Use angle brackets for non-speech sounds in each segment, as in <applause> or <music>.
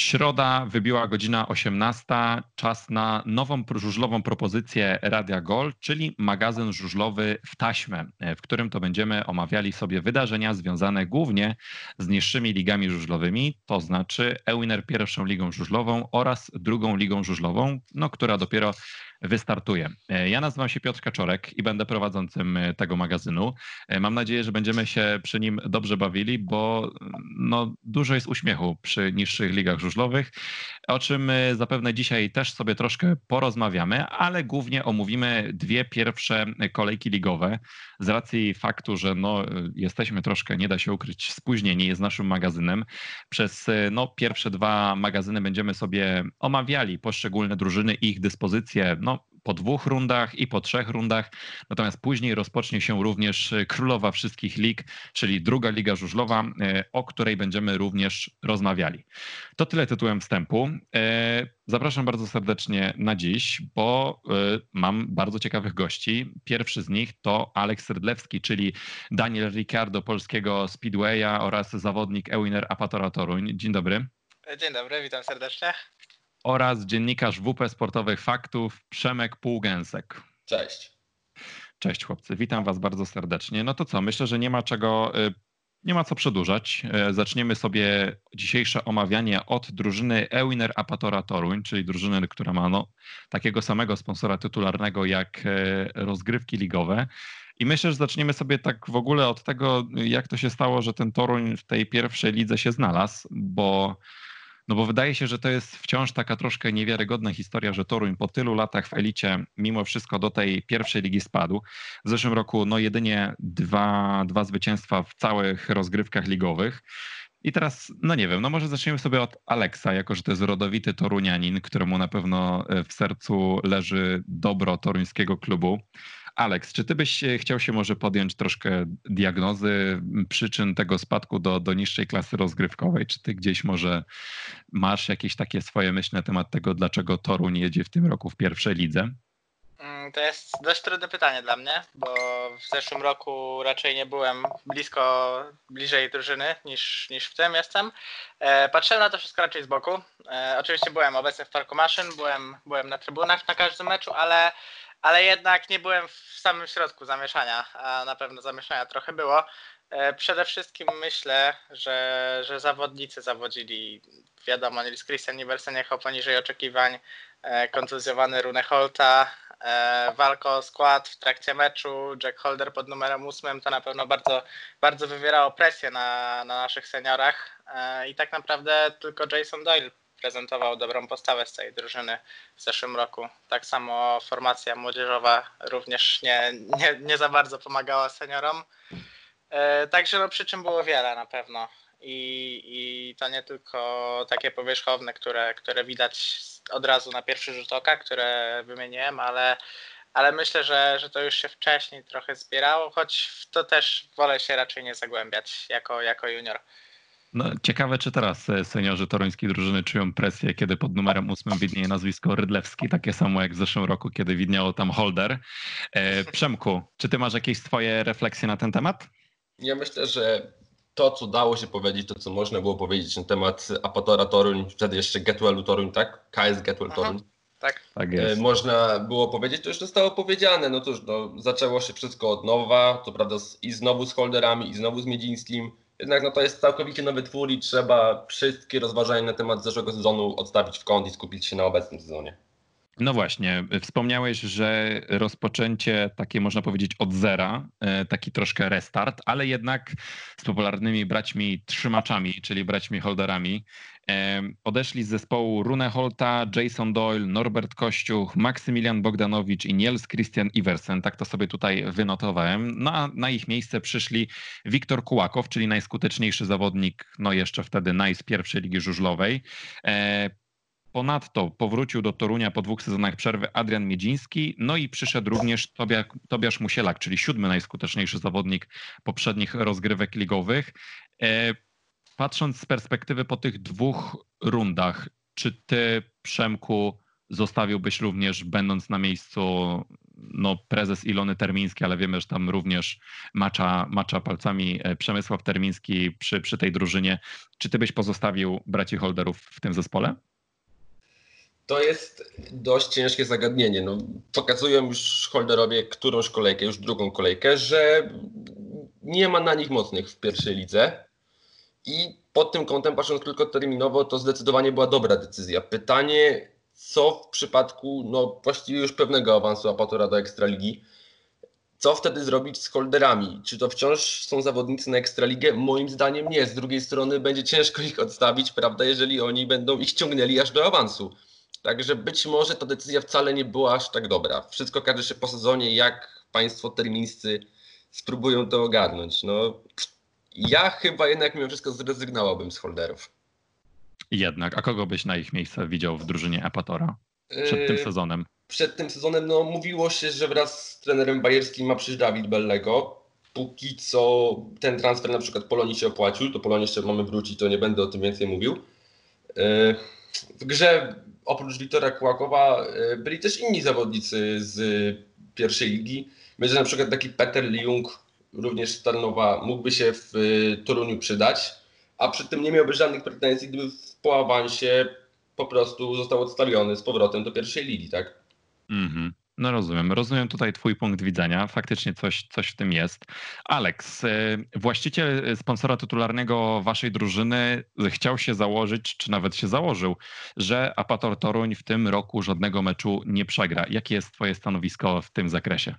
Środa wybiła godzina 18. Czas na nową żużlową propozycję Radia Gol, czyli magazyn żużlowy w taśmę, w którym to będziemy omawiali sobie wydarzenia związane głównie z niższymi ligami żużlowymi, to znaczy Ewiner pierwszą ligą żużlową oraz drugą ligą żużlową, no, która dopiero wystartuje. E, ja nazywam się Piotr Kaczorek i będę prowadzącym e, tego magazynu. E, mam nadzieję, że będziemy się przy nim dobrze bawili, bo no, dużo jest uśmiechu przy niższych ligach żużlowych, o czym zapewne dzisiaj też sobie troszkę porozmawiamy, ale głównie omówimy dwie pierwsze kolejki ligowe z racji faktu, że no, jesteśmy troszkę, nie da się ukryć, spóźnieni z naszym magazynem. Przez no, pierwsze dwa magazyny będziemy sobie omawiali poszczególne drużyny i ich dyspozycje, no, po dwóch rundach i po trzech rundach. Natomiast później rozpocznie się również królowa wszystkich lig, czyli druga liga żużlowa, e, o której będziemy również rozmawiali. To tyle tytułem wstępu. E, zapraszam bardzo serdecznie na dziś, bo e, mam bardzo ciekawych gości. Pierwszy z nich to Aleks Rydlewski, czyli Daniel Ricardo polskiego Speedwaya oraz zawodnik Ewiner Apatora Toruń. Dzień dobry. Dzień dobry, witam serdecznie oraz dziennikarz WP Sportowych Faktów Przemek Półgęsek. Cześć. Cześć chłopcy, witam was bardzo serdecznie. No to co, myślę, że nie ma czego, y, nie ma co przedłużać. Y, zaczniemy sobie dzisiejsze omawianie od drużyny Ewiner Apatora Toruń, czyli drużyny, która ma no, takiego samego sponsora tytularnego jak y, rozgrywki ligowe. I myślę, że zaczniemy sobie tak w ogóle od tego, jak to się stało, że ten Toruń w tej pierwszej lidze się znalazł, bo no bo wydaje się, że to jest wciąż taka troszkę niewiarygodna historia, że Toruń po tylu latach w elicie mimo wszystko do tej pierwszej ligi spadł. W zeszłym roku no jedynie dwa, dwa zwycięstwa w całych rozgrywkach ligowych. I teraz, no nie wiem, no może zaczniemy sobie od Aleksa, jako że to jest rodowity torunianin, któremu na pewno w sercu leży dobro toruńskiego klubu. Aleks, czy ty byś e, chciał się może podjąć troszkę diagnozy przyczyn tego spadku do, do niższej klasy rozgrywkowej? Czy ty gdzieś może masz jakieś takie swoje myśli na temat tego, dlaczego Toruń jedzie w tym roku w pierwszej lidze? Mm, to jest dość trudne pytanie dla mnie, bo w zeszłym roku raczej nie byłem blisko, bliżej drużyny niż, niż w tym jestem. E, patrzyłem na to wszystko raczej z boku. E, oczywiście byłem obecny w Parku Maszyn, byłem, byłem na trybunach na każdym meczu, ale ale jednak nie byłem w samym środku zamieszania, a na pewno zamieszania trochę było. E, przede wszystkim myślę, że, że zawodnicy zawodzili, wiadomo, Nils Christian Nielsen jechał poniżej oczekiwań, e, kontuzjowany Rune Holta, e, walko o skład w trakcie meczu, Jack Holder pod numerem 8, to na pewno bardzo, bardzo wywierało presję na, na naszych seniorach i tak naprawdę tylko Jason Doyle prezentował dobrą postawę z tej drużyny w zeszłym roku. Tak samo formacja młodzieżowa również nie, nie, nie za bardzo pomagała seniorom. E, także no, przyczyn było wiele na pewno. I, I to nie tylko takie powierzchowne, które, które widać od razu na pierwszy rzut oka, które wymieniłem, ale, ale myślę, że, że to już się wcześniej trochę zbierało, choć w to też wolę się raczej nie zagłębiać jako, jako junior. No, ciekawe, czy teraz e, seniorzy toruńskiej drużyny czują presję, kiedy pod numerem ósmym widnieje nazwisko Rydlewski, takie samo jak w zeszłym roku, kiedy widniało tam Holder. E, Przemku, czy ty masz jakieś swoje refleksje na ten temat? Ja myślę, że to, co dało się powiedzieć, to, co można było powiedzieć na temat Apatora Toruń, wtedy jeszcze Getwellu Toruń, tak? KS Getwell Toruń. Tak. tak jest. Można było powiedzieć, to już zostało powiedziane. No cóż, no, zaczęło się wszystko od nowa, to prawda, i znowu z Holderami, i znowu z Miedzińskim jednak no to jest całkowicie nowy twór i trzeba wszystkie rozważania na temat zeszłego sezonu odstawić w kąt i skupić się na obecnym sezonie. No właśnie, wspomniałeś, że rozpoczęcie takie można powiedzieć od zera, e, taki troszkę restart, ale jednak z popularnymi braćmi trzymaczami, czyli braćmi holderami. Odeszli z zespołu Rune Holta, Jason Doyle, Norbert Kościuch, Maksymilian Bogdanowicz i Niels Christian Iversen. Tak to sobie tutaj wynotowałem. No, na ich miejsce przyszli Wiktor Kułakow, czyli najskuteczniejszy zawodnik, no jeszcze wtedy naj z pierwszej ligi żużlowej. Ponadto powrócił do Torunia po dwóch sezonach przerwy Adrian Miedziński, no i przyszedł również Tobiasz Musielak, czyli siódmy najskuteczniejszy zawodnik poprzednich rozgrywek ligowych. E, patrząc z perspektywy po tych dwóch rundach, czy ty, Przemku, zostawiłbyś również, będąc na miejscu no, prezes Ilony Termiński, ale wiemy, że tam również macza, macza palcami e, Przemysław Termiński przy, przy tej drużynie. Czy ty byś pozostawił braci Holderów w tym zespole? To jest dość ciężkie zagadnienie. No, pokazują już Holderowie którąś kolejkę, już drugą kolejkę, że nie ma na nich mocnych w pierwszej lidze. I pod tym kątem, patrząc tylko terminowo, to zdecydowanie była dobra decyzja. Pytanie, co w przypadku no, właściwie już pewnego awansu Apatora do Ekstraligi, co wtedy zrobić z holderami? Czy to wciąż są zawodnicy na Ekstraligę? Moim zdaniem nie. Z drugiej strony będzie ciężko ich odstawić, prawda, jeżeli oni będą ich ciągnęli aż do awansu. Także być może ta decyzja wcale nie była aż tak dobra. Wszystko każe się po sezonie, jak państwo termińscy spróbują to ogarnąć. No, ja chyba jednak mimo wszystko zrezygnowałbym z holderów. Jednak, a kogo byś na ich miejsce widział w drużynie Epatora przed tym yy, sezonem? Przed tym sezonem no, mówiło się, że wraz z trenerem bajerskim ma przyjść Dawid Bellego. Póki co ten transfer na przykład Polonii się opłacił, to Polonii jeszcze mamy wrócić, to nie będę o tym więcej mówił. Yy, w grze oprócz Wiktora Kłakowa yy, byli też inni zawodnicy z pierwszej ligi. Myślę, że na przykład taki Peter Liung, również z Tarnowa, mógłby się w Toruniu przydać, a przy tym nie miałby żadnych pretensji, gdyby po awansie po prostu został odstawiony z powrotem do pierwszej ligi, tak? Mhm. No rozumiem. Rozumiem tutaj Twój punkt widzenia. Faktycznie coś, coś w tym jest. Alex, y, właściciel sponsora tytularnego Waszej drużyny chciał się założyć, czy nawet się założył, że Apator Toruń w tym roku żadnego meczu nie przegra. Jakie jest Twoje stanowisko w tym zakresie?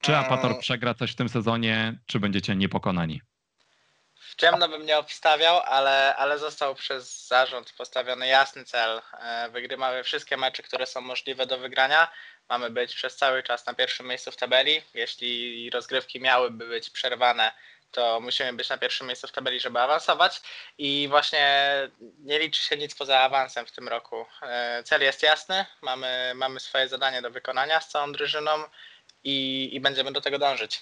Czy Apator przegra coś w tym sezonie, czy będziecie niepokonani? Ciemno bym nie obstawiał, ale, ale został przez zarząd postawiony jasny cel. E, wygrywamy wszystkie mecze, które są możliwe do wygrania. Mamy być przez cały czas na pierwszym miejscu w tabeli. Jeśli rozgrywki miałyby być przerwane, to musimy być na pierwszym miejscu w tabeli, żeby awansować. I właśnie nie liczy się nic poza awansem w tym roku. E, cel jest jasny, mamy, mamy swoje zadanie do wykonania z całą drużyną i, i będziemy do tego dążyć.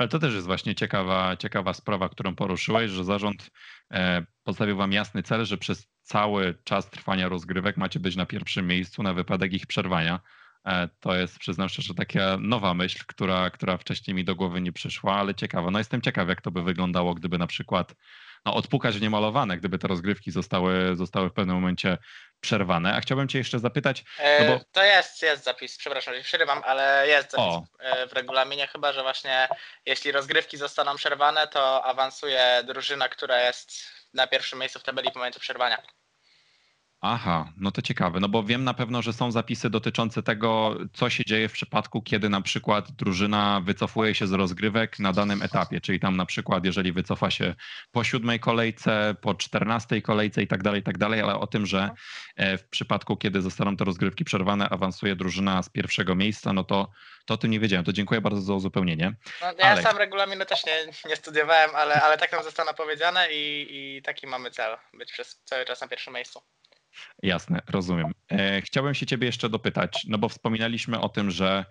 Ale to też jest właśnie ciekawa, ciekawa sprawa, którą poruszyłeś, że zarząd e, postawił wam jasny cel, że przez cały czas trwania rozgrywek macie być na pierwszym miejscu na wypadek ich przerwania. E, to jest, przyznam szczerze, taka nowa myśl, która, która wcześniej mi do głowy nie przyszła, ale ciekawa. No jestem ciekaw, jak to by wyglądało, gdyby na przykład no, odpukać niemalowane, gdyby te rozgrywki zostały, zostały w pewnym momencie przerwane. A chciałbym Cię jeszcze zapytać. No bo... To jest, jest zapis, przepraszam, że przerywam, ale jest zapis o. E, w regulaminie, chyba że właśnie jeśli rozgrywki zostaną przerwane, to awansuje drużyna, która jest na pierwszym miejscu w tabeli w momencie przerwania. Aha, no to ciekawe, no bo wiem na pewno, że są zapisy dotyczące tego, co się dzieje w przypadku, kiedy na przykład drużyna wycofuje się z rozgrywek na danym etapie, czyli tam na przykład, jeżeli wycofa się po siódmej kolejce, po czternastej kolejce i tak dalej, i tak dalej, ale o tym, że e, w przypadku, kiedy zostaną te rozgrywki przerwane, awansuje drużyna z pierwszego miejsca, no to, to o tym nie wiedziałem. To dziękuję bardzo za uzupełnienie. No, ja ale... sam regulaminu też nie, nie studiowałem, ale, ale tak nam zostało napowiedziane i, i taki mamy cel, być przez cały czas na pierwszym miejscu. Jasne, rozumiem. E, chciałbym się ciebie jeszcze dopytać, no bo wspominaliśmy o tym, że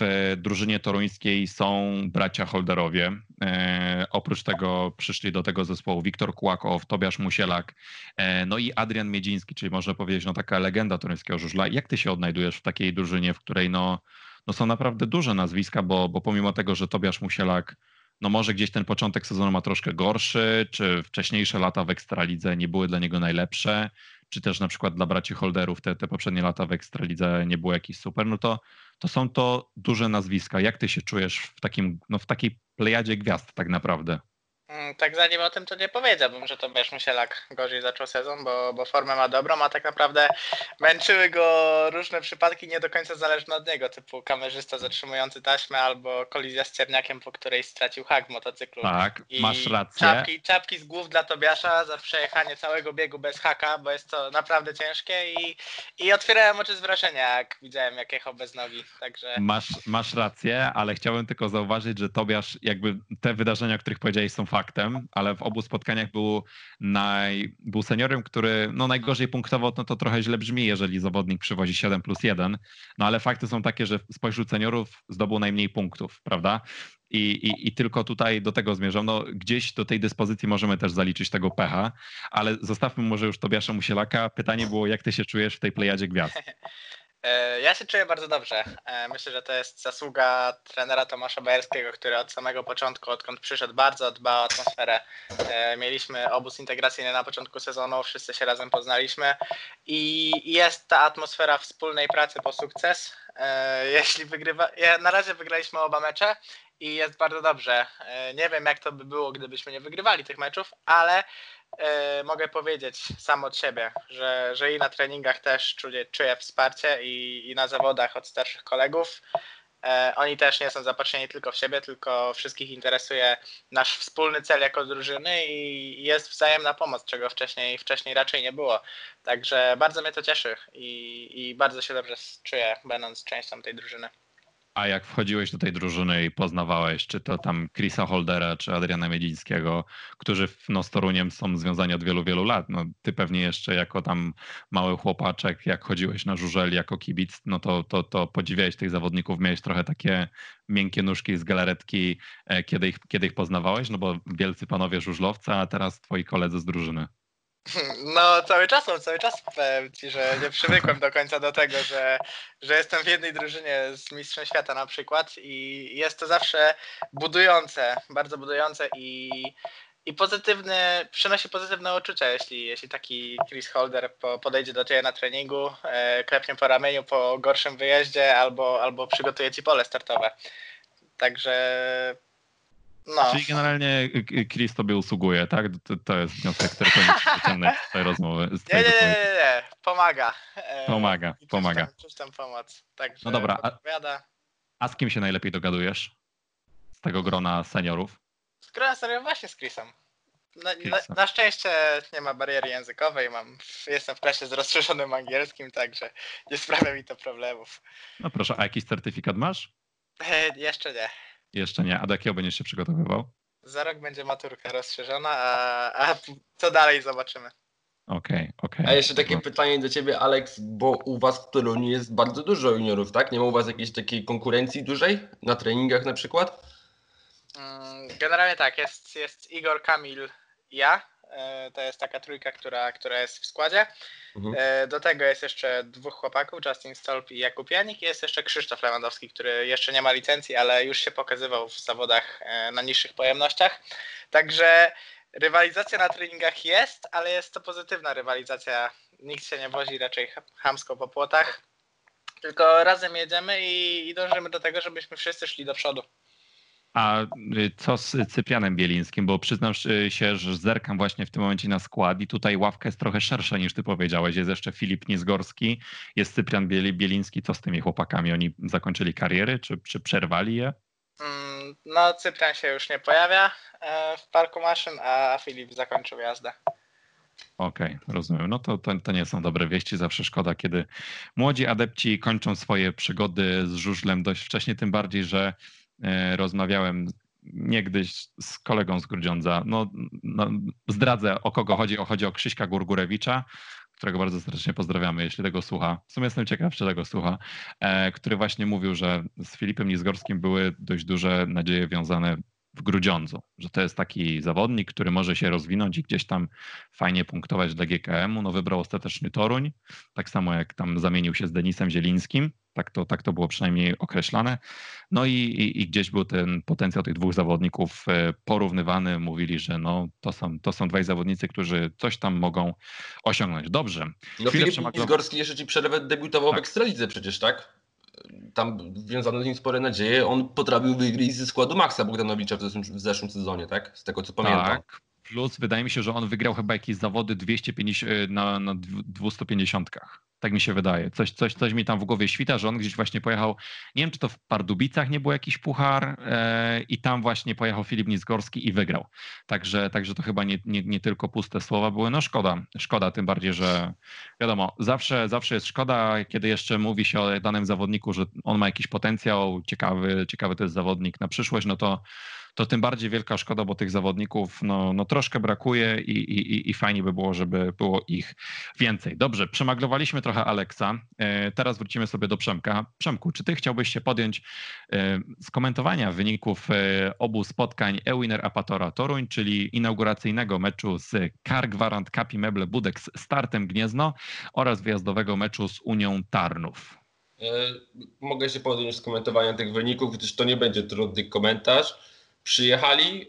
w drużynie toruńskiej są bracia Holderowie. E, oprócz tego przyszli do tego zespołu Wiktor Kłakow, Tobiasz Musielak, e, no i Adrian Miedziński, czyli można powiedzieć, no taka legenda toruńskiego żużla. Jak ty się odnajdujesz w takiej drużynie, w której no, no są naprawdę duże nazwiska, bo, bo pomimo tego, że Tobiasz Musielak no może gdzieś ten początek sezonu ma troszkę gorszy, czy wcześniejsze lata w Ekstralidze nie były dla niego najlepsze, czy też na przykład dla braci Holderów te, te poprzednie lata w Ekstralidze nie było jakieś super, no to, to są to duże nazwiska. Jak ty się czujesz w, takim, no w takiej plejadzie gwiazd tak naprawdę? Mm, tak zanim o tym to nie powiedziałbym, że to Tobiasz Musielak gorzej zaczął sezon, bo, bo formę ma dobrą, a tak naprawdę męczyły go różne przypadki nie do końca zależne od niego, typu kamerzysta zatrzymujący taśmę albo kolizja z Cierniakiem, po której stracił hak w motocyklu. Tak, I masz rację. Czapki, czapki z głów dla Tobiasza za przejechanie całego biegu bez haka, bo jest to naprawdę ciężkie i, i otwierałem oczy z wrażenia, jak widziałem jak jechał bez nogi, także... Masz, masz rację, ale chciałbym tylko zauważyć, że Tobiasz jakby te wydarzenia, o których powiedziałeś są fakty, faktem, ale w obu spotkaniach był, naj, był seniorem, który no najgorzej punktował, no to trochę źle brzmi, jeżeli zawodnik przywozi 7 plus 1, no ale fakty są takie, że spośród seniorów zdobył najmniej punktów, prawda? I, i, I, tylko tutaj do tego zmierzam. No, gdzieś do tej dyspozycji możemy też zaliczyć tego pecha, ale zostawmy może już Tobiasza Musielaka. Pytanie było, jak ty się czujesz w tej plejadzie gwiazd? <laughs> E, ja się czuję bardzo dobrze. E, myślę, że to jest zasługa trenera Tomasza Bajerskiego, który od samego początku, odkąd przyszedł, bardzo dba o atmosferę. E, mieliśmy obóz integracyjny na początku sezonu, wszyscy się razem poznaliśmy i jest ta atmosfera wspólnej pracy po sukces. Jeśli wygrywa, na razie wygraliśmy oba mecze i jest bardzo dobrze. Nie wiem, jak to by było, gdybyśmy nie wygrywali tych meczów, ale mogę powiedzieć sam od siebie, że, że i na treningach też czuję, czuję wsparcie i, i na zawodach od starszych kolegów. E, oni też nie są zapatrzeni tylko w siebie, tylko wszystkich interesuje nasz wspólny cel jako drużyny i jest wzajemna pomoc, czego wcześniej, wcześniej raczej nie było. Także bardzo mnie to cieszy i, i bardzo się dobrze czuję, będąc częścią tej drużyny. A jak wchodziłeś do tej drużyny i poznawałeś, czy to tam Chrisa Holdera, czy Adriana Miedzińskiego, którzy no, z Toruniem są związani od wielu, wielu lat. No, ty pewnie jeszcze jako tam mały chłopaczek, jak chodziłeś na żużel jako kibic, no to, to, to podziwiałeś tych zawodników, miałeś trochę takie miękkie nóżki z galaretki, e, kiedy ich, kiedy ich poznawałeś, no bo wielcy panowie żużlowcy, a teraz twoi koledzy z drużyny. No cały czas mam, cały czas powiem Ci, że nie przywykłem do końca do tego, że, że jestem w jednej drużynie z Mistrzem Świata na przykład i jest to zawsze budujące, bardzo budujące i, i pozytywny, przynosi pozytywne uczucia, jeśli, jeśli taki Chris Holder po, podejdzie do Ciebie na treningu, e, klepnie po ramieniu po gorszym wyjeździe albo, albo przygotuje Ci pole startowe. Także no. Czyli generalnie Chris tobie usługuje, tak? To, to jest wniosek, który powinien z tej rozmowy. Z nie, nie, nie, nie, nie, pomaga. E, pomaga, I pomaga. Czuć tam, pomoc. Także no dobra, a, a, z kim się najlepiej dogadujesz? Z tego grona seniorów? Z grona seniorów właśnie z Chrisem. Na, na, na, szczęście nie ma bariery językowej, mam, jestem w klasie z rozszerzonym angielskim, także nie sprawia mi to problemów. No proszę, a jakiś certyfikat masz? E, jeszcze nie. Jeszcze nie. A do jakiego będziesz się przygotowywał? Za rok będzie maturka rozszerzona, a, a co dalej zobaczymy. Okej, okay, okej. Okay. A jeszcze takie pytanie do ciebie, Alex, bo u was w Toruniu jest bardzo dużo juniorów, tak? Nie ma u was jakiejś takiej konkurencji dużej na treningach na przykład? Mm, generalnie tak, jest, jest Igor, Kamil, ja. E, to jest taka trójka, która, która jest w składzie. Mhm. E, do tego jest jeszcze dwóch chłopaków, Justin Stolp i Jakub Janik. Jest jeszcze Krzysztof Lewandowski, który jeszcze nie ma licencji, ale już się pokazywał w zawodach e, na niższych pojemnościach. Także rywalizacja na treningach jest, ale jest to pozytywna rywalizacja. Nikt się nie wozi raczej hamsko po płotach. Tylko razem jedziemy i, i dążymy do tego, żebyśmy wszyscy szli do przodu. A y, co z Cyprianem Bielińskim? Bo przyznam się, że zerkam właśnie w tym momencie na skład i tutaj ławka jest trochę szersza niż ty powiedziałeś. Jest jeszcze Filip Niezgorski, jest Cyprian Bieliński. Co z tymi chłopakami? Oni zakończyli kariery, czy, czy przerwali je? Mm, no, Cyprian się już nie pojawia e, w parku maszyn, a Filip zakończył jazdę. Okej, okay, rozumiem. No to, to, to, nie są dobre wieści. Zawsze szkoda, kiedy młodzi adepci kończą swoje przygody z żużlem dość wcześnie, tym bardziej, że rozmawiałem niegdyś z kolegą z Grudziądza. No, no, zdradzę o kogo chodzi. O, chodzi o Krzyśka Gurgurewicza, którego bardzo serdecznie pozdrawiamy, jeśli tego słucha. W sumie jestem ciekaw, czy tego słucha, e, który właśnie mówił, że z Filipem Nizgorskim były dość duże nadzieje wiązane w Grudziądzu, że to jest taki zawodnik, który może się rozwinąć i gdzieś tam fajnie punktować dla GKM-u. No wybrał ostatecznie Toruń, tak samo jak tam zamienił się z Denisem Zielińskim, tak to, tak to było przynajmniej określane. No i, i, i, gdzieś był ten potencjał tych dwóch zawodników e, porównywany. Mówili, że no, to, są, to są dwaj zawodnicy, którzy coś tam mogą osiągnąć. Dobrze. No Filip przemagł... Zgorski jeszcze ci przerwę debiutował tak. w Ekstralidze przecież, tak? Tam wiązano z nim spore nadzieje. On potrafił wygrać ze składu Maxa Bogdanowicza w zeszłym, w zeszłym sezonie, tak? Z tego co pamiętam. Tak. Plus wydaje mi się, że on wygrał chyba jakieś zawody 250, e, na, na 250. Tak mi się wydaje. Coś, coś, coś mi tam w głowie świta, że on gdzieś właśnie pojechał, nie wiem czy to w Pardubicach nie był jakiś puchar e, i tam właśnie pojechał Filip Nizgorski i wygrał. Także, także to chyba nie, nie, nie tylko puste słowa były. No szkoda, szkoda tym bardziej, że wiadomo, zawsze, zawsze jest szkoda, kiedy jeszcze mówi się o danym zawodniku, że on ma jakiś potencjał, ciekawy, ciekawy to jest zawodnik na przyszłość, no to to tym bardziej wielka szkoda, bo tych zawodników no, no troszkę brakuje i, i, i fajnie by było, żeby było ich więcej. Dobrze, przemaglowaliśmy trochę Aleksa. E, teraz wrócimy sobie do Przemka. Przemku, czy ty chciałbyś się podjąć e, skomentowania wyników e, obu spotkań Ewiner Apatora Toruń, czyli inauguracyjnego meczu z Car Gwarant Capi Meble Budek z startem Gniezno oraz wyjazdowego meczu z Unią Tarnów? Mogę się podjąć z komentowania tych wyników, gdyż to nie będzie trudny komentarz. Przyjechali,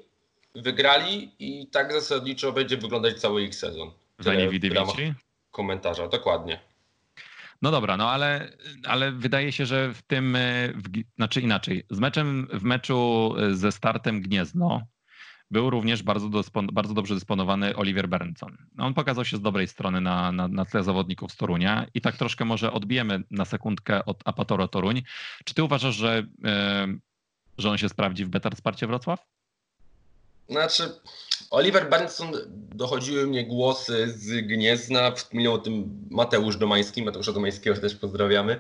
wygrali i tak zasadniczo będzie wyglądać cały ich sezon. Za niewidywici? Komentarza, dokładnie. No dobra, no ale, ale wydaje się, że w tym, w, znaczy inaczej, z meczem w meczu ze startem Gniezno był również bardzo, bardzo dobrze dysponowany Oliver Bernson. No, on pokazał się z dobrej strony na, na, na tle zawodników z Torunia i tak troszkę może odbijemy na sekundkę od Apatoro Toruń. Czy ty uważasz, że, yy, że on się sprawdzi w Betar Sparcie Wrocław? Znaczy, Oliver Bernson, dochodziły mnie głosy z Gniezna, wspominał o tym Mateusz Domański, Mateusza Domańskiego też pozdrawiamy,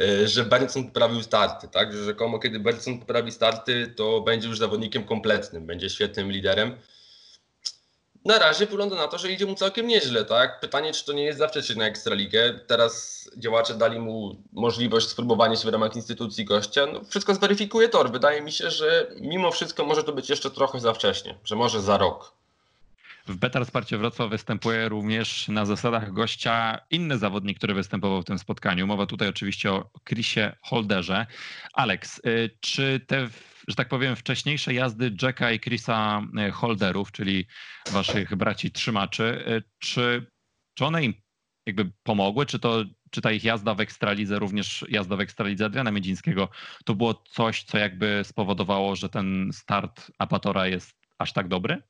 e, że Bernson poprawił starty, tak? Że rzekomo kiedy Bernson poprawi starty, to będzie już zawodnikiem kompletnym, będzie świetnym liderem na razie wygląda na to, że idzie mu całkiem nieźle, tak? Pytanie, czy to nie jest zawsze na Ekstraligę. Teraz działacze dali mu możliwość spróbowania się w ramach instytucji gościa. No, wszystko zweryfikuje tor. Wydaje mi się, że mimo wszystko może to być jeszcze trochę za wcześnie, że może za rok. W Betar Sparcie Wrocław występuje również na zasadach gościa inny zawodnik, który występował w tym spotkaniu. Mowa tutaj oczywiście o Chrisie Holderze. Alex, y, czy te że tak powiem, wcześniejsze jazdy Jacka i Chrisa e, Holderów, czyli waszych braci trzymaczy, e, czy, czy one im jakby pomogły, czy to czy ta ich jazda w Ekstralidze, również jazda w Ekstralidze Adriana Miedzińskiego, to było coś, co jakby spowodowało, że ten start Apatora jest aż tak dobry?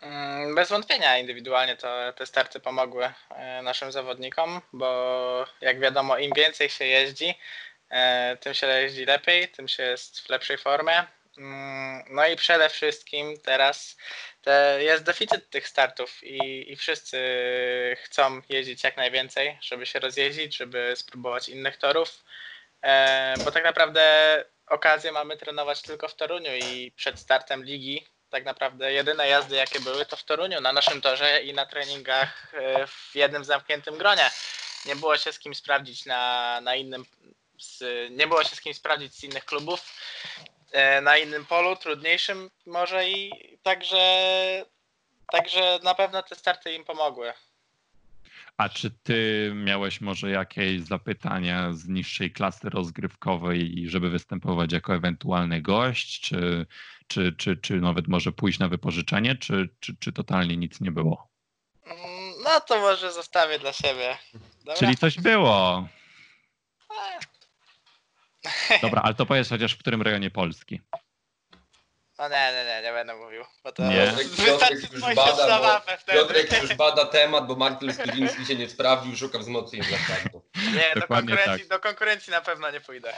Mm, bez wątpienia indywidualnie to, te starty pomogły e, naszym zawodnikom, bo jak wiadomo, im więcej się jeździ, tym się jeździ lepiej, tym się jest w lepszej formie. Mm, no i przede wszystkim teraz jest deficyt tych startów i, i wszyscy chcą jeździć jak najwięcej, żeby się rozjeździć, żeby spróbować innych torów, e, bo tak naprawdę okazję mamy trenować tylko w Toruniu i przed startem ligi tak naprawdę jedyne jazdy jakie były to w Toruniu, na naszym torze i na treningach e, w jednym zamkniętym gronie. Nie było się z kim sprawdzić na, na innym, z, nie było się z kim sprawdzić z innych klubów e, na innym polu, trudniejszym może i także, także na pewno te starty im pomogły. A czy ty miałeś może jakieś zapytania z niższej klasy rozgrywkowej, żeby występować jako ewentualny gość, czy, czy, czy, czy nawet może pójść na wypożyczenie, czy, czy, czy totalnie nic nie było? Mm, no to może zostawię dla siebie. Dobra? Czyli coś było. <laughs> Dobra, ale to powiedz chociaż w którym rejonie Polski. No nie, nie, nie, nie będę mówił. Bo to Nie. wystarczy Piotrek już, spojrzeć bada, na bo, wtedy. Piotrek już <laughs> bada temat, bo Martin Studziński się nie sprawdził, szuka wzmocnień dla startu. Nie, do Dokładnie konkurencji, tak. do konkurencji na pewno nie pójdę.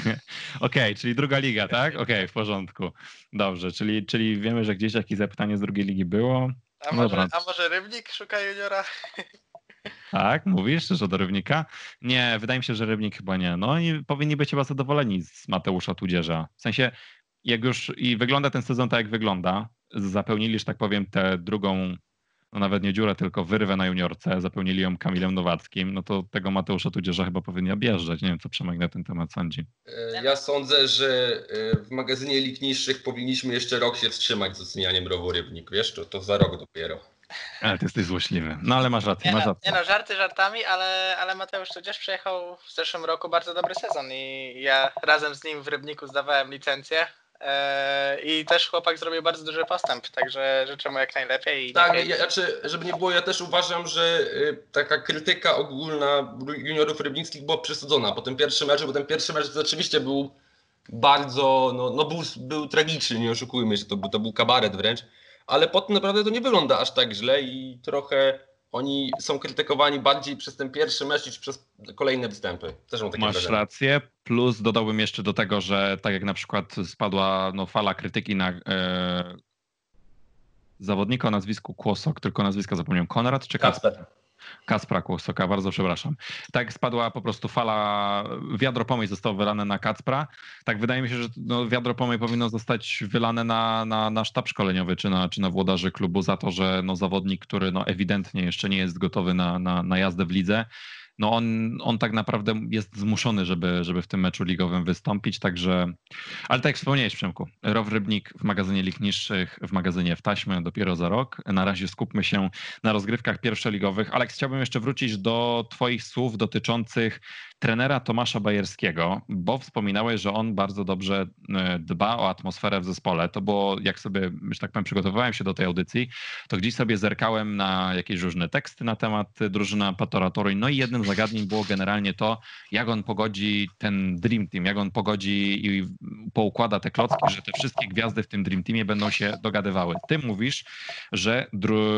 <laughs> Okej, czyli druga liga, tak? Okej, w porządku. Dobrze, czyli, czyli wiemy, że gdzieś jakieś zapytanie z drugiej ligi było. A No może, dobra. a może Rybnik szuka juniora? Tak, mówisz, że do Rybnika? Nie, wydaje mi się, że Rybnik chyba nie. No i powinni być chyba zadowoleni z Mateusza Tudzierza. W sensie, jak już i wygląda ten sezon tak, jak wygląda, zapełnili, że tak powiem, tę drugą, no nawet nie dziurę, tylko wyrwę na juniorce, zapełnili ją Kamilem Nowackim, no to tego Mateusza Tudzierza chyba powinni objeżdżać. Nie wiem, co Przemek na ten temat sądzi. E, Ja sądzę, że e, w magazynie lig niższych powinniśmy jeszcze rok się wstrzymać z ocenianiem rowu Rybnik. Wiesz, to, to za rok dopiero. Ale ty jesteś złośliwy. No ale masz rację, Nie masz no, rację. nie no, żarty żartami, ale, ale Mateusz Tudzież przejechał w zeszłym roku bardzo dobry sezon i ja razem z nim w Rybniku zdawałem licencję e, i też chłopak zrobił bardzo duży postęp, także życzę mu jak najlepiej. I Tak, ja, znaczy, żeby nie było, ja też uważam, że y, taka krytyka ogólna juniorów rybnickich była przesadzona po tym pierwszym meczu, bo ten pierwszy mecz rzeczywiście był bardzo, no, no był, był tragiczny, nie oszukujmy się, to, był- to był kabaret wręcz, ale potem naprawdę to nie wygląda aż tak źle i trochę oni są krytykowani bardziej przez ten pierwszy mecz niż przez kolejne występy. Też mam takie Masz wrażenie. rację, plus dodałbym jeszcze do tego, że tak jak na przykład spadła no, fala krytyki na e, zawodnika o nazwisku Kłosok, tylko nazwiska zapomniałem, Konrad czy Kacper? Kacper. Kacpra Kłosoka, bardzo przepraszam. Tak spadła po prostu fala, wiadro pomyj zostało wylane na Kacpra. Tak wydaje mi się, że no, wiadro pomyj powinno zostać wylane na, na, na sztab szkoleniowy czy na, czy na włodarzy klubu za to, że no, zawodnik, który no, ewidentnie jeszcze nie jest gotowy na, na, na jazdę w lidze, no on, on tak naprawdę jest zmuszony, żeby, żeby w tym meczu ligowym wystąpić, także... Ale tak jak wspomniałeś, Przemku, Row Rybnik w magazynie lig niższych, w magazynie w taśmę dopiero za rok. Na razie skupmy się na rozgrywkach pierwszoligowych. Aleks, chciałbym jeszcze wrócić do twoich słów dotyczących trenera Tomasza Bajerskiego, bo wspominałeś, że on bardzo dobrze e, dba o atmosferę w zespole. To było, jak sobie, że tak powiem, przygotowywałem się do tej audycji, to gdzieś sobie zerkałem na jakieś różne teksty na temat drużyna Patora Toruń. No i jednym z zagadnień było generalnie to, jak on pogodzi ten Dream Team, jak on pogodzi i poukłada te klocki, że te wszystkie gwiazdy w tym Dream Teamie będą się dogadywały. Ty mówisz, że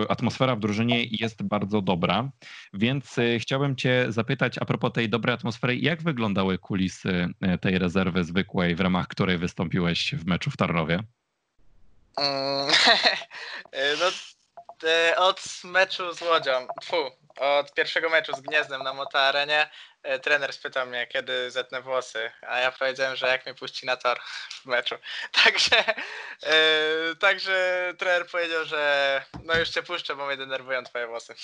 atmosfera w drużynie jest bardzo dobra, więc e, chciałbym cię zapytać a propos tej dobrej atmosfery, jak wyglądały kulisy e, tej rezerwy zwykłej, w ramach której wystąpiłeś w meczu w Tarnowie? Mm, <laughs> e, no, od meczu z Łodzią, fu, od pierwszego meczu z Gniezdem na Mota Arenie E, trener spytał mnie, kiedy zetnę włosy, a ja powiedziałem, że jak mnie puści na tor <laughs> w meczu. <laughs> Także, e, także trener powiedział, że no już cię puszczę, bo mnie denerwują twoje włosy.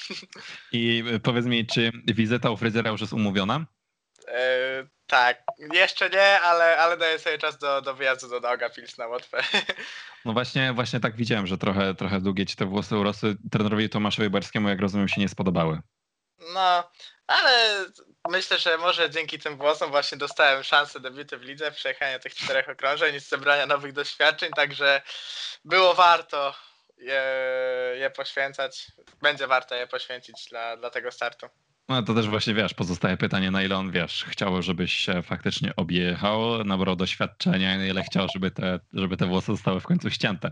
I powiedz mi, czy wizyta u fryzjera już jest umówiona? E, tak, jeszcze nie, ale, ale daję sobie czas do, do wyjazdu do Doga Pils na Łotwę. <laughs> No właśnie, właśnie tak widziałem, że trochę, trochę długie ci te włosy urosły. Trenerowi Tomaszowi Barskiemu, jak rozumiem, się nie spodobały. No, ale myślę, że może dzięki tym włosom właśnie dostałem szansę debiuty w lidze, przejechania tych czterech okrążeń i zebrania nowych doświadczeń, także było warto je, je poświęcać. Będzie warto je poświęcić dla, dla tego startu. No to też właśnie wiesz, pozostaje pytanie, na ile on wiesz, chciał, żebyś się faktycznie objechał, nabrał doświadczenia, na ile chciał, żeby te, żeby te włosy zostały w końcu ścięte.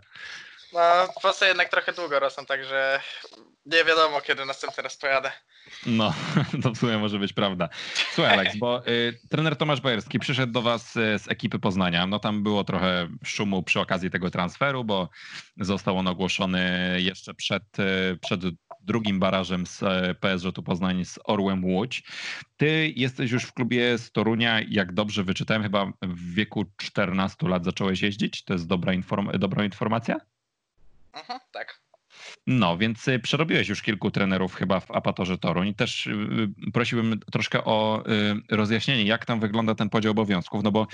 No, włosy jednak trochę długo rosną, także nie wiadomo, kiedy następny raz pojadę. No, <laughs> to w sumie może być prawda. Słuchaj, Alex, bo y, trener Tomasz Bajerski przyszedł do Was y, z ekipy Poznania. No tam było trochę szumu przy okazji tego transferu, bo został on ogłoszony jeszcze przed, y, przed drugim barażem z y, PSŻ-u Poznań z Orłem Łódź. Ty jesteś już w klubie z Torunia, jak dobrze wyczytałem, chyba w wieku 14 lat zacząłeś jeździć. To jest dobra, inform dobra informacja? Aha, tak. No, więc y, przerobiłeś już kilku trenerów chyba w Apatorze Toruń. Też y, y, prosiłbym troszkę o rozjaśnienie, jak tam wygląda ten podział obowiązków, no bo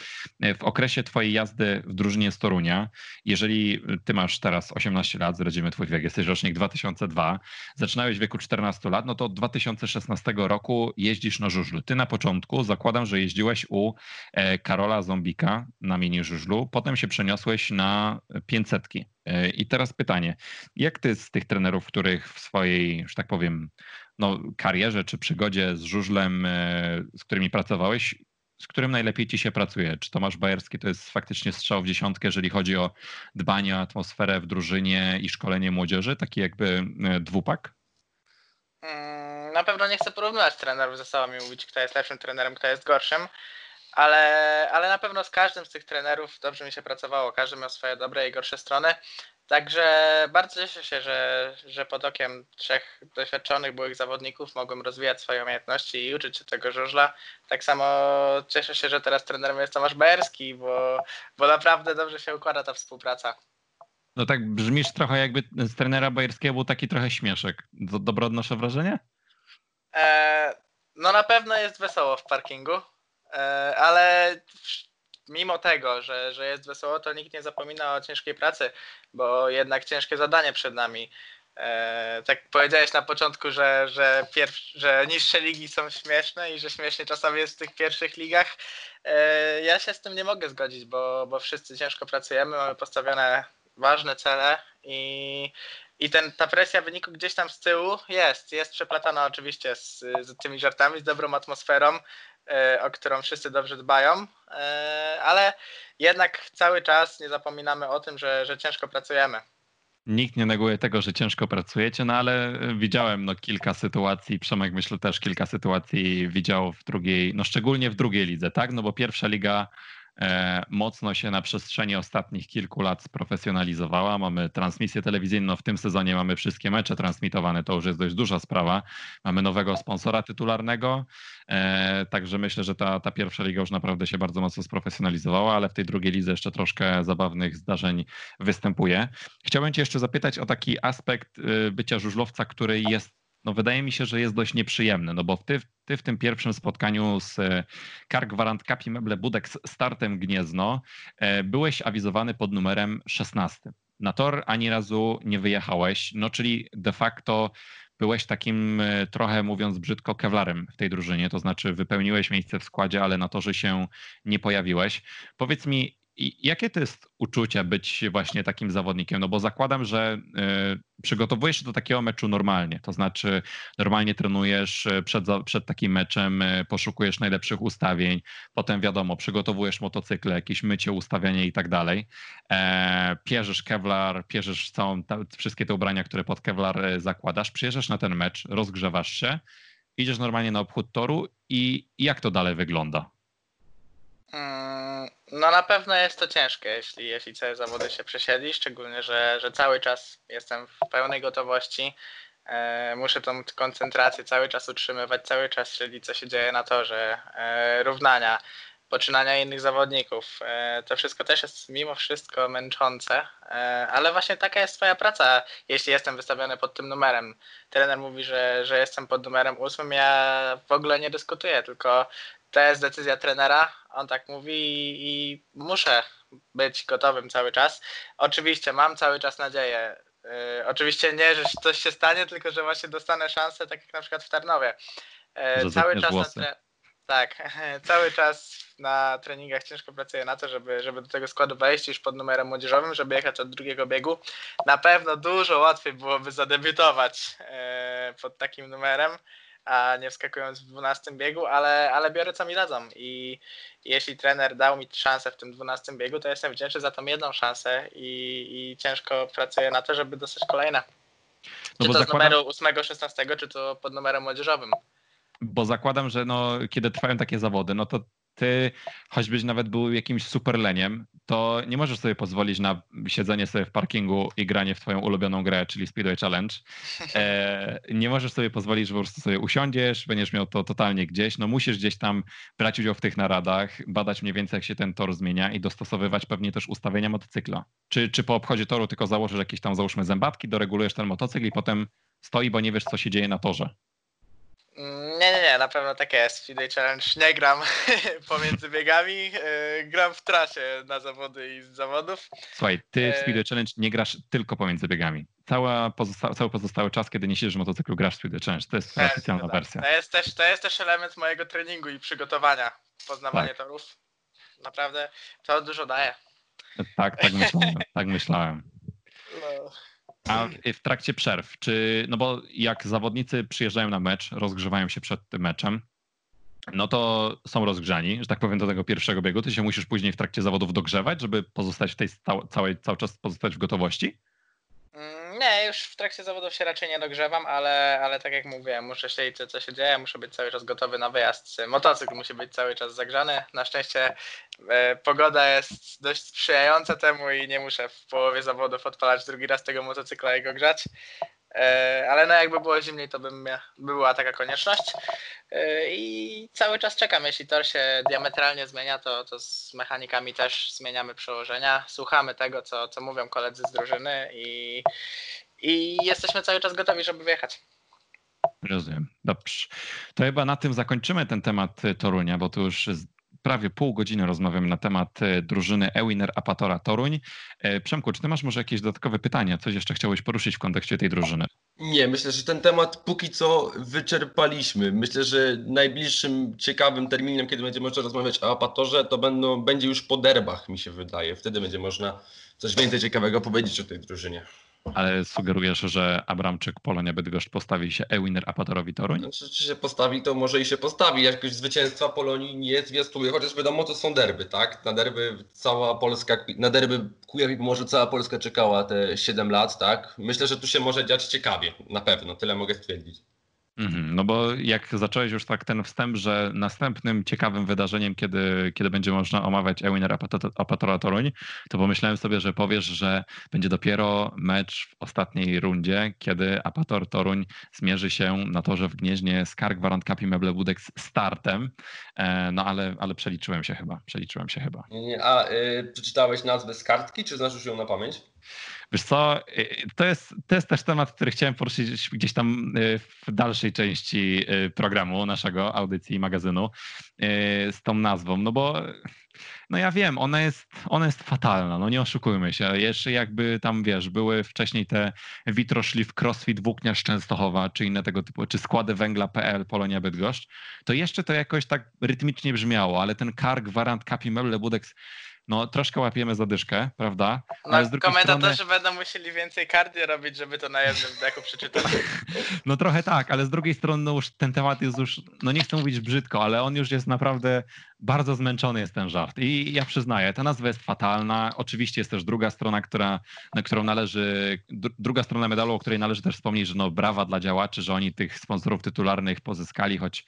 w okresie twojej jazdy w drużynie z Torunia, jeżeli ty masz teraz 18 lat, zdradzimy twój wiek, jesteś rocznik 2002, zaczynałeś w wieku 14 lat, no to od 2016 roku jeździsz na żużlu. Ty na początku zakładam, że jeździłeś u e, Karola Zombika na mini żużlu, potem się przeniosłeś na 500. E, I teraz pytanie, jak ty z tych trenerów, których w swojej, że tak powiem, no, karierze czy przygodzie z żużlem, e, z którymi pracowałeś, z którym najlepiej ci się pracuje? Czy Tomasz Bajerski to jest faktycznie strzał w dziesiątkę, jeżeli chodzi o dbanie o atmosferę w drużynie i szkolenie młodzieży, taki jakby e, dwupak? Mm, na pewno nie chcę porównywać trenerów ze sobą i mówić, kto jest lepszym trenerem, kto jest gorszym ale, ale na pewno z każdym z tych trenerów dobrze mi się pracowało. Każdy miał swoje dobre i gorsze strony. Także bardzo cieszę się, że, że pod okiem trzech doświadczonych byłych zawodników mogłem rozwijać swoje umiejętności i uczyć się tego żużla. Tak samo cieszę się, że teraz trenerem jest Tomasz Bajerski, bo, bo naprawdę dobrze się układa ta współpraca. No tak brzmisz trochę jakby z trenera Bajerskiego był taki trochę śmieszek. Dobro odnoszę wrażenie? E, no na pewno jest wesoło w parkingu. E, ale mimo tego, że, że jest wesoło, to nikt nie zapomina o ciężkiej pracy, bo jednak ciężkie zadanie przed nami. E, tak powiedziałeś na początku, że, że, pierw, że niższe ligi są śmieszne i że śmiesznie czasami jest w tych pierwszych ligach. E, ja się z tym nie mogę zgodzić, bo, bo wszyscy ciężko pracujemy, mamy postawione ważne cele i, i ten, ta presja wyniku gdzieś tam z tyłu jest. Jest przeplatana oczywiście z, z tymi żartami, z dobrą atmosferą. E, o którą wszyscy dobrze dbają, e, ale jednak cały czas nie zapominamy o tym, że, że ciężko pracujemy. Nikt nie neguje tego, że ciężko pracujecie, no ale widziałem no, kilka sytuacji, Przemek myślę też kilka sytuacji widział w drugiej, no szczególnie w drugiej lidze, tak? No bo pierwsza liga E, mocno się na przestrzeni ostatnich kilku lat sprofesjonalizowała. Mamy transmisję telewizyjną, w tym sezonie mamy wszystkie mecze transmitowane, to już jest dość duża sprawa. Mamy nowego sponsora tytularnego, e, także myślę, że ta, ta pierwsza liga już naprawdę się bardzo mocno sprofesjonalizowała, ale w tej drugiej lidze jeszcze troszkę zabawnych zdarzeń występuje. Chciałbym Cię jeszcze zapytać o taki aspekt y, bycia żużlowca, który jest no wydaje mi się, że jest dość nieprzyjemny, no bo ty, ty w tym pierwszym spotkaniu z e, Kar Gwarant Kapi Meble Budek z startem Gniezno e, byłeś awizowany pod numerem 16. Na tor ani razu nie wyjechałeś, no czyli de facto byłeś takim e, trochę, mówiąc brzydko, kewlarem w tej drużynie, to znaczy wypełniłeś miejsce w składzie, ale na to, że się nie pojawiłeś. Powiedz mi, i jakie to jest uczucie być właśnie takim zawodnikiem? No bo zakładam, że y, przygotowujesz się do takiego meczu normalnie, to znaczy normalnie trenujesz e, przed, przed takim meczem, y, poszukujesz najlepszych ustawień, potem wiadomo, przygotowujesz motocykle, jakieś mycie, ustawianie i tak dalej. E, pierzesz kevlar, pierzesz całą, ta, wszystkie te ubrania, które pod kevlar zakładasz, przyjeżdżasz na ten mecz, rozgrzewasz się, idziesz normalnie na obchód toru i jak to dalej wygląda? Mm, no na pewno jest to ciężkie, jeśli, jeśli całe zawody się przesiedli, szczególnie, że, że cały czas jestem w pełnej gotowości. E, muszę tą koncentrację cały czas utrzymywać, cały czas śledzić, co się dzieje na torze, e, równania, poczynania innych zawodników. E, to wszystko też jest mimo wszystko męczące, ale właśnie taka jest twoja praca, jeśli jestem wystawiony pod tym numerem. Trener mówi, że, że jestem pod numerem ósmym, ja w ogóle nie dyskutuję, tylko to jest decyzja trenera, on tak mówi i, i muszę być gotowym cały czas. Oczywiście mam cały czas nadzieję, Yy, oczywiście nie, że coś się stanie, tylko że właśnie dostanę szansę, tak jak na przykład w Tarnowie. Yy, cały czas na tre... Tak, <laughs> cały czas na treningach ciężko pracuję na to, żeby, żeby do tego składu wejść już pod numerem młodzieżowym, żeby jechać od drugiego biegu. Na pewno dużo łatwiej byłoby zadebiutować yy, pod takim numerem a nie wskakując w 12 biegu, ale, ale biorę co mi dadzą i jeśli trener dał mi szansę w tym 12 biegu, to jestem wdzięczny za tą jedną szansę i, i ciężko pracuję na to, żeby dostać kolejne. No czy to zakładam... z numeru 8, 16, czy to pod numerem młodzieżowym. Bo zakładam, że no, kiedy trwają takie zawody, no to ty, choćbyś nawet był jakimś superleniem, to nie możesz sobie pozwolić na siedzenie sobie w parkingu i granie w twoją ulubioną grę, czyli Speedway Challenge. <laughs> E, nie możesz sobie pozwolić, że po prostu sobie usiądziesz, będziesz miał to totalnie gdzieś. No musisz gdzieś tam brać udział w tych naradach, badać mniej więcej jak się ten tor zmienia i dostosowywać pewnie też ustawienia motocykla. Czy, czy po obchodzie toru tylko założysz jakieś tam załóżmy zębatki, doregulujesz ten motocykl i potem stoi, bo nie wiesz co się dzieje na torze. Nie, nie, nie, na pewno tak jest. Speedway Challenge nie gram <laughs> pomiędzy biegami, e, gram w trasie na zawody i z zawodów. Słuchaj, ty w e, Speedway Challenge nie grasz tylko pomiędzy biegami. Cała pozosta cały pozostały czas, kiedy nie siedzisz w motocyklu, grasz w Speedway Challenge. To jest tak, oficjalna tak. wersja. To jest, też, to jest też element mojego treningu i przygotowania, poznawanie tak. torów. Naprawdę to dużo daje. Tak, tak myślałem, tak myślałem. No. A w trakcie przerw, czy, no bo jak zawodnicy przyjeżdżają na mecz, rozgrzewają się przed tym meczem, no to są rozgrzani, że tak powiem, do tego pierwszego biegu. Ty się musisz później w trakcie zawodów dogrzewać, żeby pozostać w tej całej, cały czas pozostać w gotowości? Mm, nie, już w trakcie zawodów się raczej nie dogrzewam, ale, ale tak jak mówiłem, muszę śledzić co się dzieje, muszę być cały czas gotowy na wyjazd. Motocykl musi być cały czas zagrzany. Na szczęście e, pogoda jest dość sprzyjająca temu i nie muszę w połowie zawodów odpalać drugi raz tego motocykla i go grzać. E, ale no jakby było zimniej, to bym by była taka konieczność. E, I cały czas czekam. Jeśli tor się diametralnie zmienia, to, to z mechanikami też zmieniamy przełożenia. Słuchamy tego, co, co mówią koledzy z drużyny i, i jesteśmy cały czas gotowi, żeby wyjechać. Rozumiem. Dobrze. To chyba na tym zakończymy ten temat Torunia, bo tu już prawie pół godziny rozmawiamy na temat e, drużyny Ewiner Apatora Toruń. E, Przemku, czy ty masz może jakieś dodatkowe pytania? Coś jeszcze chciałeś poruszyć w kontekście tej drużyny? Nie, myślę, że ten temat póki co wyczerpaliśmy. Myślę, że najbliższym ciekawym terminem, kiedy będzie można rozmawiać o Apatorze, to będą, będzie już po derbach, mi się wydaje. Wtedy będzie można coś więcej ciekawego powiedzieć o tej drużynie. Ale sugerujesz, że Abramczyk, Polonia Bydgoszcz postawi się Ewiner Apatorowi Toruń? Znaczy, czy się postawi, to może i się postawi. Jakoś zwycięstwa Polonii nie zwiastuje, chociaż wiadomo, to są derby, tak? Na derby cała Polska, na derby Kujawi może cała Polska czekała te 7 lat, tak? Myślę, że tu się może dziać ciekawie, na pewno, tyle mogę stwierdzić. Mhm, no bo jak zacząłeś już tak ten wstęp, że następnym ciekawym wydarzeniem, kiedy, kiedy będzie można omawiać Ewiner Apatora Toruń, to pomyślałem sobie, że powiesz, że będzie dopiero mecz w ostatniej rundzie, kiedy Apator Toruń zmierzy się na torze w Gnieźnie z Kark Meble Budek z startem. E, no ale, ale przeliczyłem się chyba, przeliczyłem się chyba. A y, przeczytałeś nazwę z kartki, czy znasz już ją na pamięć? Wiesz co, y, to jest, to jest też temat, który chciałem poruszyć gdzieś tam y, w dalszej części programu naszego, audycji, magazynu z tą nazwą, no bo no ja wiem, ona jest, ona jest fatalna, no nie oszukujmy się. Jeszcze jakby tam, wiesz, były wcześniej te Witroszliw, Crossfit, Włókniarz Częstochowa, czy inne tego typu, czy składy węgla.pl, Polonia Bydgoszcz, to jeszcze to jakoś tak rytmicznie brzmiało, ale ten Kar, Gwarant, Kapi, Meble, Budex, no troszkę łapiemy zadyszkę, prawda? No, ale z komentatorzy strony... będą musieli więcej kardio robić, żeby to na jednym deku przeczytać. <laughs> No trochę tak, ale z drugiej strony no już ten temat jest już, no nie chcę mówić brzydko, ale on już jest naprawdę bardzo zmęczony jest ten żart. I ja przyznaję, ta nazwa jest fatalna. Oczywiście jest też druga strona, która, na którą należy, druga strona medalu, o której należy też wspomnieć, że no brawa dla działaczy, że oni tych sponsorów tytularnych pozyskali, choć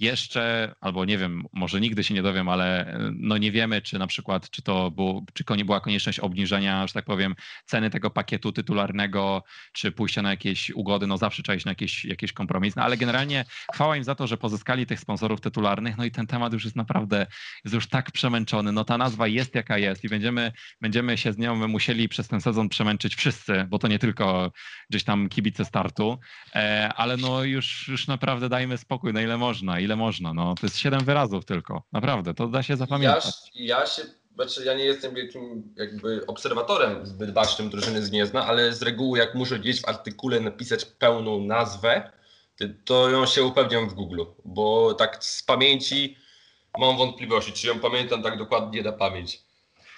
jeszcze, albo nie wiem, może nigdy się nie dowiem, ale no nie wiemy, czy na przykład, czy to było, czy nie była konieczność obniżenia, że tak powiem, ceny tego pakietu tytularnego, czy pójścia na jakieś ugody, no zawsze trzeba iść na jakieś, jakieś kompromis, no ale generalnie chwała im za to, że pozyskali tych sponsorów tytularnych, no i ten temat już jest naprawdę naprawdę jest już tak przemęczony. No ta nazwa jest jaka jest i będziemy, będziemy się z nią musieli przez ten sezon przemęczyć wszyscy, bo to nie tylko gdzieś tam kibice startu, e, ale no już, już naprawdę dajmy spokój, na ile można, ile można. No to jest siedem wyrazów tylko, naprawdę, to da się zapamiętać. Ja, ja się znaczy ja nie jestem wielkim jakby obserwatorem zbyt bacznym drużyny z Gniezna, ale z reguły jak muszę gdzieś w artykule napisać pełną nazwę, to ją się upewniam w Google, bo tak z pamięci mam wątpliwości, czy ją pamiętam tak dokładnie na pamięć.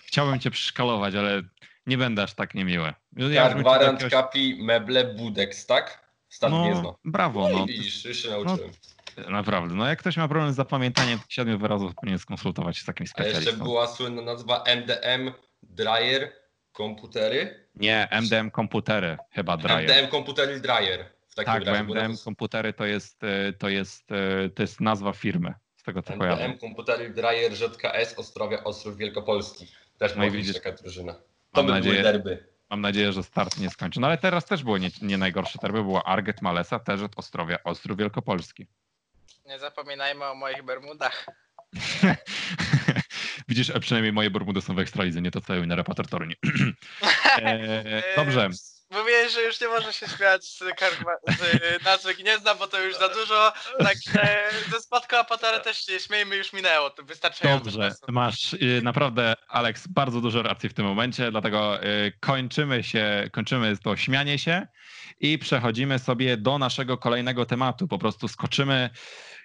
Chciałbym cię przeszkalować, ale nie będę aż tak niemiły. Ja tak, Gwarant, jakiegoś... Kapi, Meble, Budex, tak? Stan no, Gniezno. Brawo. No, no widzisz, już się nauczyłem. No, naprawdę. No jak ktoś ma problem z zapamiętaniem siedmiu wyrazów, powinien skonsultować się z takim specjalistą. A jeszcze była słynna nazwa MDM Dryer komputery? Nie, MDM komputery chyba Dryer. MDM komputery Dryer. W takim tak, razie, MDM komputery to jest, e, to, jest, e, to jest nazwa firmy tego co kojarzę. MDM Komputery Dreyer ZKS Ostrowia Ostrów Wielkopolski. Też no widzieć taka drużyna. To by nadzieję, derby. Mam nadzieję, że start nie skończy. No ale teraz też było nie, nie najgorsze derby. Była Arget Malesa, też od Ostrowia Ostrów Wielkopolski. Nie zapominajmy o moich Bermudach. <laughs> Widzisz, przynajmniej moje Bermudy są w Ekstralidze, nie to co na repater <clears throat> e, Dobrze. <laughs> Mówiłeś, że już nie może się śmiać z, karma, z nazwy Gniezna, bo to już za dużo. Także ze spadku Apatara też się śmiejmy, już minęło. To wystarczająco. Dobrze, masz y, naprawdę, Alex, bardzo dużo racji w tym momencie, dlatego y, kończymy się, kończymy to śmianie się i przechodzimy sobie do naszego kolejnego tematu. Po prostu skoczymy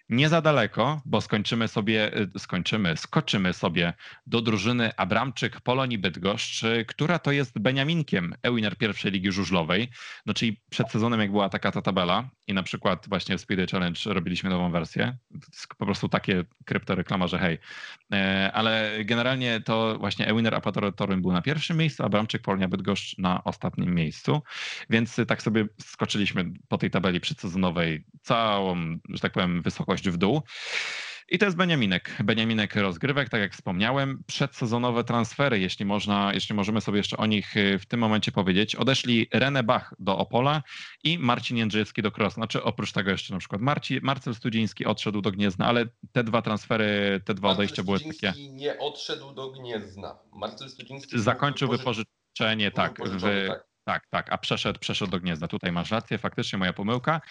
nie za daleko, bo skończymy sobie, y, skończymy, skoczymy sobie do drużyny Abramczyk Polonii Bydgoszcz, która to jest Beniaminkiem Ewiner pierwszej ligi żużlowej. No czyli przed sezonem jak była taka ta tabela i na przykład właśnie w Speedy Challenge robiliśmy nową wersję, po prostu takie kryptoreklama, że hej. E, ale generalnie to właśnie Ewiner Apatoratorym był na pierwszym miejscu, a Abramczyk Polonia Bydgoszcz na ostatnim miejscu. Więc tak sobie skoczyliśmy po tej tabeli przedsezonowej całą, że tak powiem, wysokość w dół. I to jest Beniaminek. Beniaminek rozgrywek, tak jak wspomniałem. Przedsezonowe transfery, jeśli można, jeśli możemy sobie jeszcze o nich y, w tym momencie powiedzieć. Odeszli René Bach do Opola i Marcin Jędrzejewski do Kros. Znaczy oprócz tego jeszcze na przykład Marci, Marcel Studziński odszedł do Gniezna, ale te dwa transfery, te dwa odejścia były takie... nie odszedł do Gniezna. Marcel Studziński... Zakończył wypożyczenie, tak, w, tak. Tak, tak, a przeszedł, przeszedł do Gniezna. Tutaj masz rację, faktycznie moja pomyłka,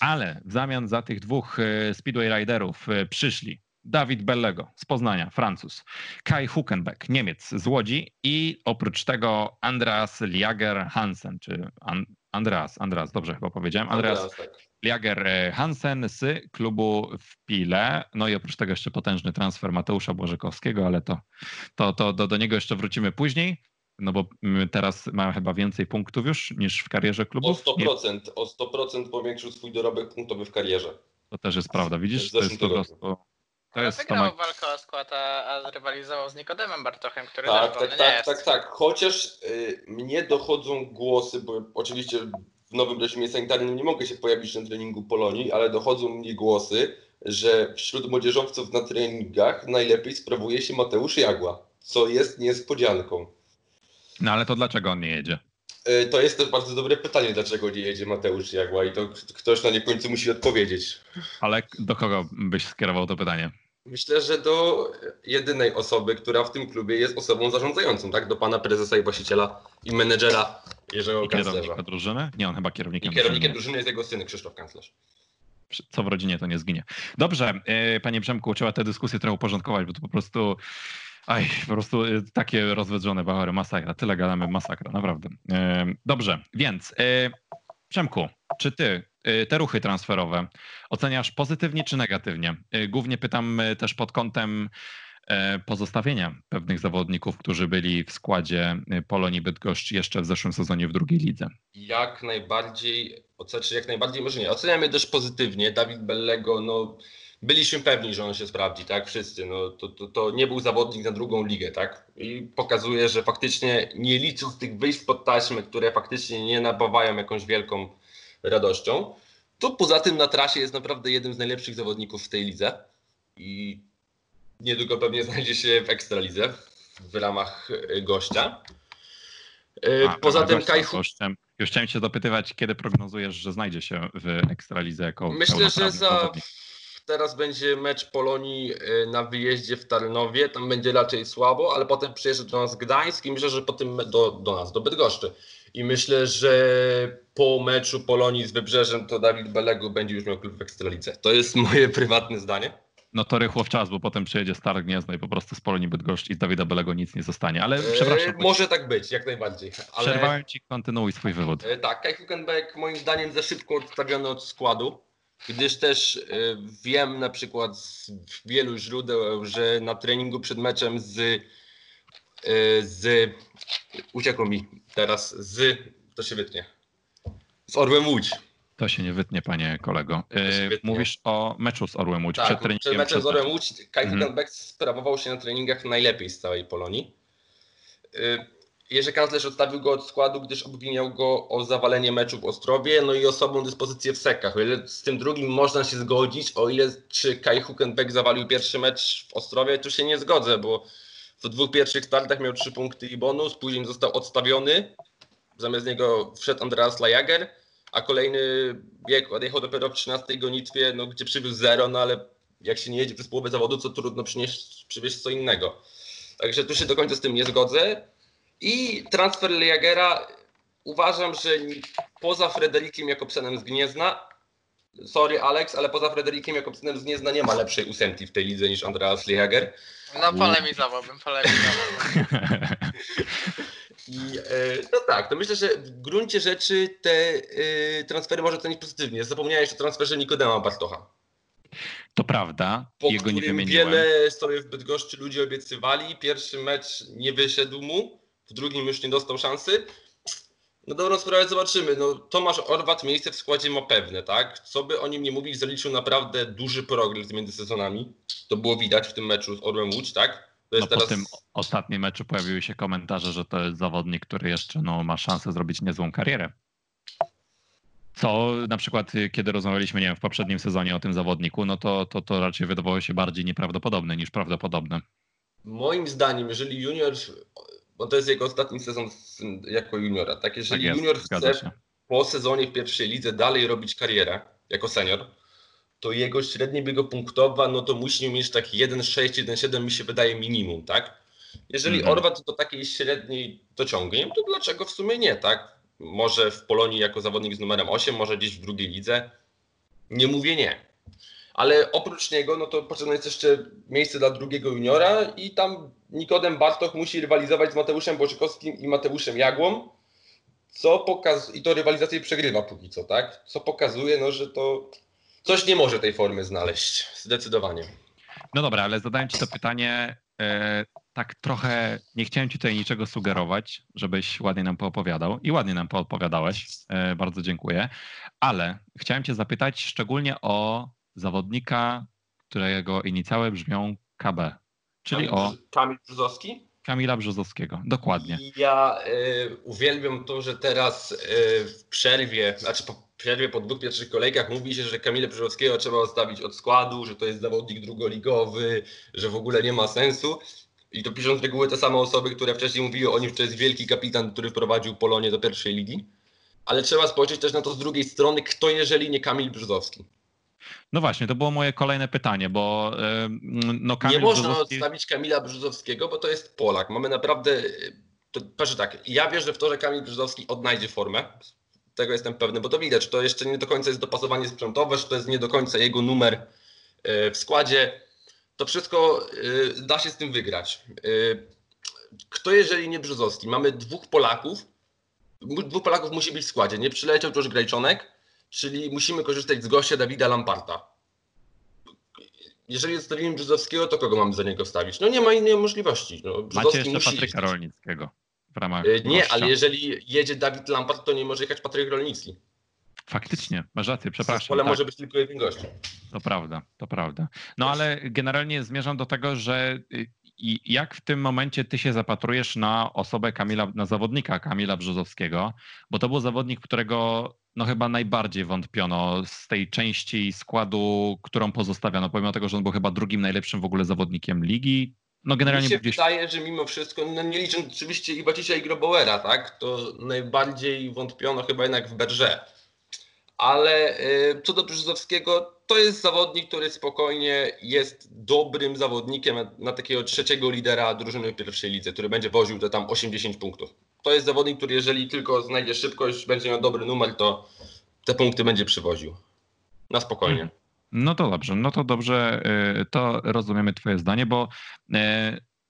ale w zamian za tych dwóch e, Speedway Riderów e, przyszli Dawid Bellego z Poznania, Francuz, Kai Huckenbeck, Niemiec z Łodzi i oprócz tego Andreas Liager Hansen, czy An Andreas, Andreas, dobrze chyba powiedziałem, Andreas, Andreas tak. Liager e, Hansen z klubu w Pile. No i oprócz tego jeszcze potężny transfer Mateusza Błożekowskiego, ale to, to, to do, do niego jeszcze wrócimy później. No bo teraz mają chyba więcej punktów już niż w karierze klubów. O 100%, Nie? o 100% powiększył swój dorobek punktowy w karierze. To też jest prawda, widzisz? To jest po prostu... To jest wygrał walkę o skład, a, a rywalizował z Nikodemem Bartochem, który tak, tak, tak, tak, tak. Chociaż y, mnie dochodzą głosy, bo oczywiście w nowym reżimie sanitarnym nie mogę się pojawić na treningu Polonii, ale dochodzą mnie głosy, że wśród młodzieżowców na treningach najlepiej sprawuje się Mateusz Jagła, co jest niespodzianką. No ale to dlaczego on nie jedzie? E, to jest też bardzo dobre pytanie, dlaczego nie jedzie Mateusz Jagła i to ktoś na nie końcu musi odpowiedzieć. Ale do kogo byś skierował to pytanie? Myślę, że do jedynej osoby, która w tym klubie jest osobą zarządzającą, tak? Do pana prezesa i właściciela i menedżera Jerzego I Kanclerza. kierownika drużyny? Nie, on chyba I kierownikiem kierownikiem drużyny. drużyny jest jego syn Krzysztof Kanclerz. Co w rodzinie, to nie zginie. Dobrze, e, panie Przemku, trzeba tę dyskusję trochę uporządkować, bo to po prostu... Aj, po prostu e, takie rozwydrzone bachory, masakra. Tyle gadamy, masakra, naprawdę. E, Dobrze, więc e, Przemku, czy ty te ruchy transferowe oceniasz pozytywnie czy negatywnie? Głównie pytam też pod kątem pozostawienia pewnych zawodników, którzy byli w składzie Polonii Bydgoszcz jeszcze w zeszłym sezonie w drugiej lidze. Jak najbardziej, znaczy jak najbardziej może nie. Oceniamy też pozytywnie. Dawid Bellego, no byliśmy pewni, że on się sprawdzi, tak? Wszyscy. No, to, to, to nie był zawodnik na drugą ligę, tak? I pokazuje, że faktycznie nie licząc tych wyjść pod taśmę, które faktycznie nie napawają jakąś wielką radością, to poza tym na trasie jest naprawdę jednym z najlepszych zawodników w tej lidze i niedługo pewnie znajdzie się w Ekstralidze w ramach y, gościa. Y, A, Poza tym gościem. Już chciałem cię dopytywać, kiedy prognozujesz, że znajdzie się w Ekstralidze jako Myślę, że za zawodnik? Teraz będzie mecz Polonii y, na wyjeździe w Tarnowie. Tam będzie raczej słabo, ale potem przyjeżdża do nas Gdańsk i myślę, że potem do, do nas, do Bydgoszczy. I myślę, że po meczu Polonii z Wybrzeżem to Dawid Belegu będzie już miał klub w Ekstralidze. To jest <laughs> moje prywatne zdanie. No to rychło w czas, bo potem przyjedzie Star Gniezno i po prostu z Polonii Bydgoszcz i z Dawida Belego nic nie zostanie. Ale przepraszam, E, może tak być, jak najbardziej. Ale przerwałem ci, kontynuuj swój wywód. E, Tak, Kai Hülkenberg moim zdaniem za szybko odstawiony od składu, gdyż też e, wiem na przykład z wielu źródeł, że na treningu przed meczem z, e, z uciekło mi teraz, z, to się wytnie, z Orłem Łódź. To się nie wytnie, panie kolego. Yy, wytnie. Mówisz o meczu z Orłem Łódź Tak, przed przed, treningiem. meczem przed z Orłem. Łódź Kai Mhm. Hülkenberg sprawował się na treningach najlepiej z całej Polonii. Y, Jerzy Kanclerz odstawił go od składu, gdyż obwiniał go o zawalenie meczu w Ostrowie, no i o słabą dyspozycję w sekach. O ile z tym drugim można się zgodzić, o ile czy Kai Hülkenberg zawalił pierwszy mecz w Ostrowie, to się nie zgodzę, bo w dwóch pierwszych startach miał trzy punkty i bonus, później został odstawiony, zamiast niego wszedł Andreas Lajager, a kolejny bieg odjechał dopiero w 13 gonitwie, no, gdzie przywiózł zero, no ale jak się nie jedzie przez połowę zawodu, co trudno przynieść, przywieźć co innego. Także tu się do końca z tym nie zgodzę. I transfer Lejagera uważam, że poza Frederikiem Jakobsenem z Gniezna, sorry Alex, ale poza Frederikiem Jakobsenem z Gniezna nie ma lepszej ósemki w tej lidze niż Andreas Lejager. No polemizowałbym, polemizowałbym. <laughs> I e, no tak, to myślę, że w gruncie rzeczy te e, transfery może ocenić pozytywnie. Zapomniałeś o transferze Nikodema Bartocha. To prawda, po jego nie którym wymieniłem. wiele sobie w Bydgoszczy ludzie obiecywali. Pierwszy mecz nie wyszedł mu, w drugim już nie dostał szansy. No dobrą sprawę zobaczymy. No, Tomasz Orwat miejsce w składzie ma pewne, tak? Co by o nim nie mówić, zaliczył naprawdę duży progres między sezonami. To było widać w tym meczu z Orłem Łódź, tak? No jest po teraz... tym ostatnim meczu pojawiły się komentarze, że to jest zawodnik, który jeszcze no, ma szansę zrobić niezłą karierę. Co na przykład, y, kiedy rozmawialiśmy, nie wiem, w poprzednim sezonie o tym zawodniku, no to, to, to raczej wydawało się bardziej nieprawdopodobne niż prawdopodobne. Moim zdaniem, jeżeli junior, bo to jest jego ostatni sezon jako juniora, tak? Tak Jeżeli jest, junior chce po sezonie w pierwszej lidze dalej robić karierę jako senior, to jego średnia biego punktowa, no to musi mieć tak 1,6, 1,7 mi się wydaje minimum, tak? Jeżeli Mhm. Orwat do takiej średniej dociągnie, to dlaczego w sumie nie, tak? Może w Polonii jako zawodnik z numerem 8, może gdzieś w drugiej lidze. Nie mówię nie. Ale oprócz niego, no to potrzebne jest jeszcze miejsce dla drugiego juniora i tam Nikodem Bartoch musi rywalizować z Mateuszem Boczykowskim i Mateuszem Jagłą, co pokaz... i to rywalizację przegrywa póki co, tak? Co pokazuje, no, że to coś nie może tej formy znaleźć, zdecydowanie. No dobra, ale zadałem ci to pytanie e, tak trochę, nie chciałem ci tutaj niczego sugerować, żebyś ładnie nam poopowiadał i ładnie nam poopowiadałeś, e, bardzo dziękuję, ale chciałem cię zapytać szczególnie o zawodnika, którego inicjały brzmią KB, czyli o Kamil Brzozowski? Kamila Brzozowskiego, dokładnie. I Ja y, uwielbiam to, że teraz y, w przerwie, znaczy po przerwie po dwóch pierwszych kolejkach mówi się, że Kamila Brzozowskiego trzeba odstawić od składu, że to jest zawodnik drugoligowy, że w ogóle nie ma sensu. I to piszą z reguły te same osoby, które wcześniej mówiły o nim, że to jest wielki kapitan, który wprowadził Polonię do pierwszej ligi. Ale trzeba spojrzeć też na to z drugiej strony, kto jeżeli nie Kamil Brzozowski. No właśnie, to było moje kolejne pytanie, bo no Kamil Nie można Brzozowski... odstawić Kamila Brzozowskiego, bo to jest Polak. Mamy naprawdę, to, patrzę tak, ja wierzę w to, że Kamil Brzozowski odnajdzie formę, tego jestem pewny, bo to widać, to jeszcze nie do końca jest dopasowanie sprzętowe, że to jest nie do końca jego numer e, w składzie. To wszystko e, da się z tym wygrać. E, kto jeżeli nie Brzozowski? Mamy dwóch Polaków, dwóch Polaków musi być w składzie. Nie przyleciał już Grajczonek, czyli musimy korzystać z gościa Dawida Lamparta. Jeżeli zostawimy Brzozowskiego, to kogo mamy za niego wstawić? No nie ma innej możliwości. No, Macie jeszcze Patryka Rolnickiego w ramach e, Nie, gościa. ale jeżeli jedzie Dawid Lampart, to nie może jechać Patryk Rolnicki. Faktycznie, masz rację, przepraszam. Ale tak. może być tylko jeden gość. To prawda, to prawda. No ale generalnie zmierzam do tego, że y, i jak w tym momencie ty się zapatrujesz na osobę Kamila, na zawodnika Kamila Brzozowskiego, bo to był zawodnik, którego no chyba najbardziej wątpiono z tej części składu, którą pozostawiono, pomimo tego, że on był chyba drugim najlepszym w ogóle zawodnikiem ligi. No generalnie Mi się gdzieś... wydaje, że mimo wszystko, no nie licząc oczywiście Iwacicia i Grobauera, tak, to najbardziej wątpiono chyba jednak w Berże. Ale y, co do Brzozowskiego, to jest zawodnik, który spokojnie jest dobrym zawodnikiem na, na takiego trzeciego lidera drużyny w pierwszej lidze, który będzie woził te tam 80 punktów. To jest zawodnik, który jeżeli tylko znajdzie szybkość, będzie miał dobry numer, to te punkty będzie przywoził. Na spokojnie. No to dobrze, no to dobrze, y, to rozumiemy Twoje zdanie, bo y,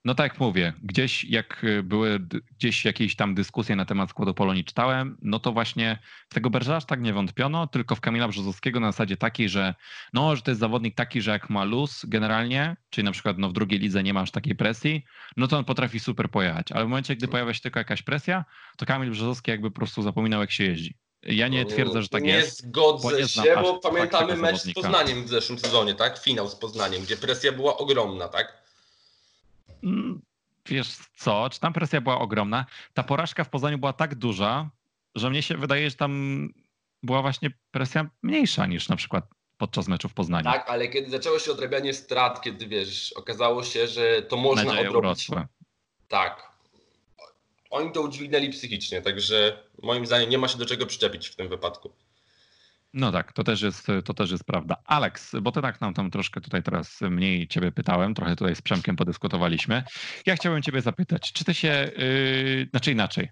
no tak jak mówię, gdzieś jak były gdzieś jakieś tam dyskusje na temat składu Polonii czytałem, no to właśnie w tego Berża aż tak nie wątpiono, tylko w Kamila Brzozowskiego na zasadzie takiej, że no, że to jest zawodnik taki, że jak ma luz generalnie, czyli na przykład no, w drugiej lidze nie masz takiej presji, no to on potrafi super pojechać, ale w momencie, gdy pojawia się tylko jakaś presja, to Kamil Brzozowski jakby po prostu zapominał jak się jeździ. Ja nie twierdzę, że tak nie jest. Nie zgodzę się, bo pamiętamy mecz z Poznaniem w zeszłym sezonie, tak? Finał z Poznaniem, gdzie presja była ogromna, tak? Mm, wiesz co, czy tam presja była ogromna? Ta porażka w Poznaniu była tak duża, że mnie się wydaje, że tam była właśnie presja mniejsza niż na przykład podczas meczu w Poznaniu. Tak, ale kiedy zaczęło się odrabianie strat, kiedy wiesz, okazało się, że to można Nadzieje odrobić. Urosłe. Tak. Oni to udźwignęli psychicznie, także moim zdaniem nie ma się do czego przyczepić w tym wypadku. No tak, to też, jest, to też jest prawda. Alex, bo ty tak nam tam troszkę tutaj teraz mniej ciebie pytałem, trochę tutaj z Przemkiem podyskutowaliśmy. Ja chciałbym ciebie zapytać, czy ty się, yy, znaczy inaczej,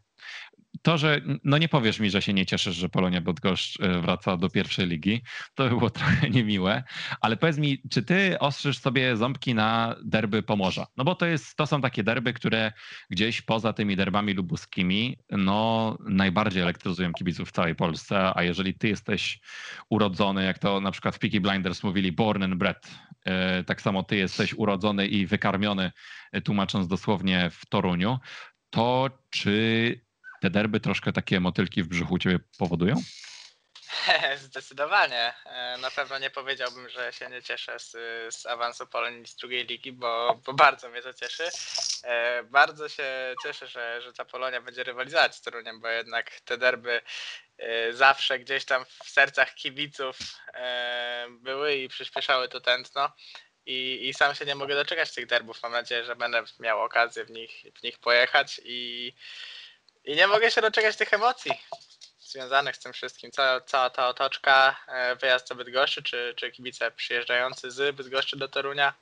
to, że no nie powiesz mi, że się nie cieszysz, że Polonia Bydgoszcz e, wraca do pierwszej ligi, to by było <laughs> trochę niemiłe, ale powiedz mi, czy ty ostrzysz sobie ząbki na derby Pomorza? No bo to, jest, to są takie derby, które gdzieś poza tymi derbami lubuskimi, no najbardziej elektryzują kibiców w całej Polsce, a jeżeli ty jesteś urodzony, jak to na przykład w Peaky Blinders mówili, born and bred, e, tak samo ty jesteś urodzony i wykarmiony, e, tłumacząc dosłownie w Toruniu, to czy te derby troszkę takie motylki w brzuchu ciebie powodują? <laughs> Zdecydowanie. E, na pewno nie powiedziałbym, że się nie cieszę z, z awansu Polonii z drugiej ligi, bo, bo bardzo mnie to cieszy. E, bardzo się cieszę, że, że ta Polonia będzie rywalizować z Toruniem, bo jednak te derby e, zawsze gdzieś tam w sercach kibiców były i przyspieszały to tętno. I, I sam się nie mogę doczekać tych derbów. Mam nadzieję, że będę miał okazję w nich, w nich pojechać i i nie mogę się doczekać tych emocji związanych z tym wszystkim. Cała, cała ta otoczka, e, wyjazd do Bydgoszczy, czy, czy kibice przyjeżdżający z Bydgoszczy do Torunia.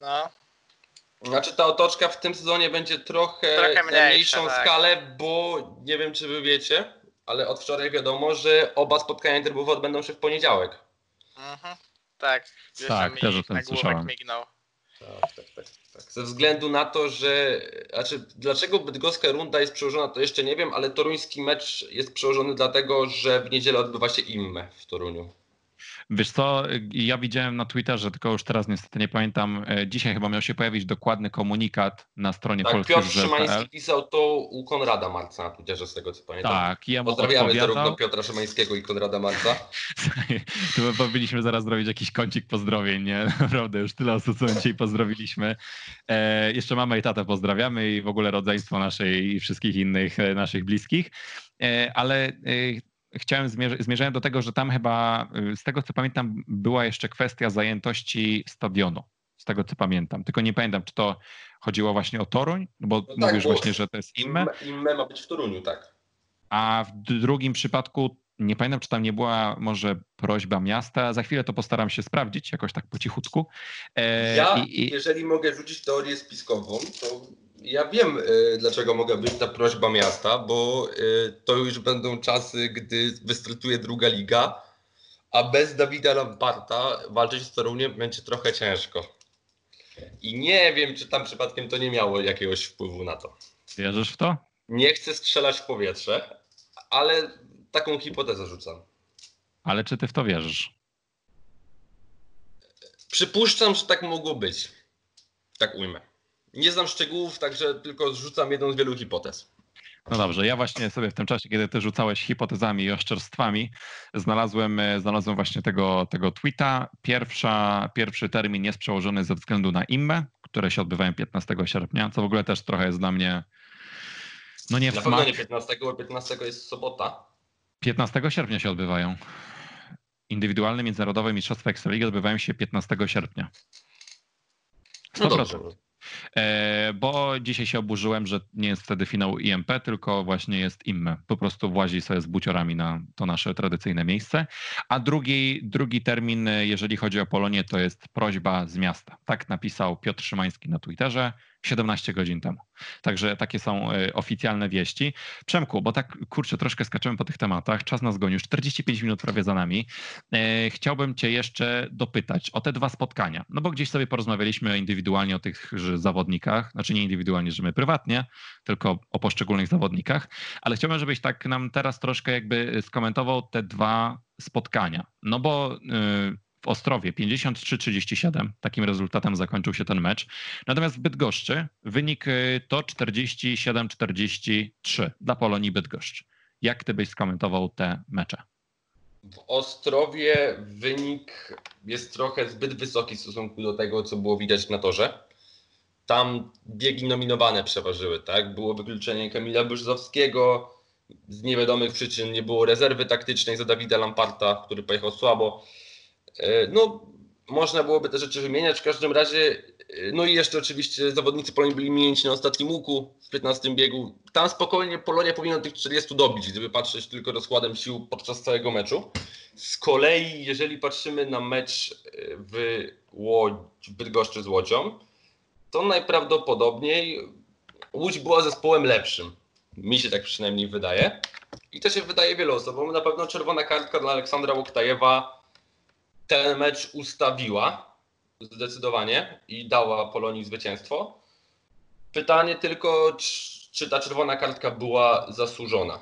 No. Znaczy ta otoczka w tym sezonie będzie trochę, trochę mniejszą tak. skalę, bo nie wiem czy wy wiecie, ale od wczoraj wiadomo, że oba spotkania interwowe odbędą się w poniedziałek. Mhm. Tak, tak, też o tym słyszałem. Mignął. Tak, tak, tak. Tak, ze względu na to, że. Znaczy, dlaczego bydgoska runda jest przełożona, to jeszcze nie wiem, ale toruński mecz jest przełożony dlatego, że w niedzielę odbywa się imme w Toruniu. Wiesz co, ja widziałem na Twitterze, tylko już teraz niestety nie pamiętam, e, dzisiaj chyba miał się pojawić dokładny komunikat na stronie tak, Polski Piotr Szymański pisał to u Konrada Marca na Twitterze, z tego co pamiętam. Tak, ja mu Pozdrawiamy zarówno Piotra Szymańskiego i Konrada Marca. <laughs> tu powinniśmy zaraz zrobić jakiś kącik pozdrowień, nie? <laughs> Naprawdę, już tyle osób, co dzisiaj pozdrowiliśmy. E, jeszcze mamy i tatę pozdrawiamy i w ogóle rodzeństwo naszej i wszystkich innych e, naszych bliskich. E, ale chciałem, zmierzałem do tego, że tam chyba, y, z tego co pamiętam, była jeszcze kwestia zajętości stadionu. Z tego co pamiętam. Tylko nie pamiętam, czy to chodziło właśnie o Toruń, bo no tak, mówisz bo właśnie, że to jest Imme. Imme ma być w Toruniu, tak. A w drugim przypadku nie pamiętam, czy tam nie była może prośba miasta. Za chwilę to postaram się sprawdzić jakoś tak po cichutku. E, ja, i, jeżeli mogę rzucić teorię spiskową, to ja wiem, y, dlaczego mogła być ta prośba miasta, bo y, to już będą czasy, gdy wystartuje druga liga, a bez Dawida Lamparta walczyć z Toruniem będzie trochę ciężko. I nie wiem, czy tam przypadkiem to nie miało jakiegoś wpływu na to. Wierzysz w to? Nie chcę strzelać w powietrze, ale taką hipotezę rzucam. Ale czy ty w to wierzysz? Przypuszczam, że tak mogło być. Tak ujmę. Nie znam szczegółów, także tylko rzucam jedną z wielu hipotez. No dobrze, ja właśnie sobie w tym czasie, kiedy ty rzucałeś hipotezami i oszczerstwami, znalazłem, e, znalazłem właśnie tego, tego tweeta. Pierwsza, pierwszy termin jest przełożony ze względu na IMME, które się odbywają 15 sierpnia, co w ogóle też trochę jest dla mnie no nie w Na smak. nie 15, bo 15 jest sobota. 15 sierpnia się odbywają. Indywidualne międzynarodowe mistrzostwa Ekstraligi odbywają się 15 sierpnia. 100%. No dobrze. E, bo dzisiaj się oburzyłem, że nie jest wtedy finał IMP, tylko właśnie jest IMME. Po prostu włazi sobie z buciorami na to nasze tradycyjne miejsce. A drugi, drugi termin, jeżeli chodzi o Polonię, to jest prośba z miasta. Tak napisał Piotr Szymański na Twitterze. 17 godzin temu. Także takie są e, oficjalne wieści. Przemku, bo tak kurczę, troszkę skaczemy po tych tematach, czas nas goni, już 45 minut prawie za nami. E, chciałbym Cię jeszcze dopytać o te dwa spotkania, no bo gdzieś sobie porozmawialiśmy indywidualnie o tych zawodnikach, znaczy nie indywidualnie, że my prywatnie, tylko o poszczególnych zawodnikach, ale chciałbym, żebyś tak nam teraz troszkę jakby skomentował te dwa spotkania, no bo yy, w Ostrowie 53-37. Takim rezultatem zakończył się ten mecz. Natomiast w Bydgoszczy wynik y, to 47-43 dla Polonii Bydgoszcz. Jak ty byś skomentował te mecze? W Ostrowie wynik jest trochę zbyt wysoki w stosunku do tego, co było widać na torze. Tam biegi nominowane przeważyły, tak? Było wykluczenie Kamila Brzozowskiego, z niewiadomych przyczyn nie było rezerwy taktycznej za Dawida Lamparta, który pojechał słabo. E, no, można byłoby te rzeczy wymieniać. W każdym razie, e, no i jeszcze oczywiście zawodnicy Polonii byli minięci na ostatnim łuku w 15 biegu. Tam spokojnie Polonia powinna tych 40 dobić, gdyby patrzeć tylko rozkładem sił podczas całego meczu. Z kolei, jeżeli patrzymy na mecz e, w, Łodź, w Bydgoszczy z Łodzią, to najprawdopodobniej Łódź była zespołem lepszym. Mi się tak przynajmniej wydaje. I to się wydaje wielu osobom. Na pewno czerwona kartka dla Aleksandra Łoktajewa ten mecz ustawiła zdecydowanie i dała Polonii zwycięstwo. Pytanie tylko, czy ta czerwona kartka była zasłużona?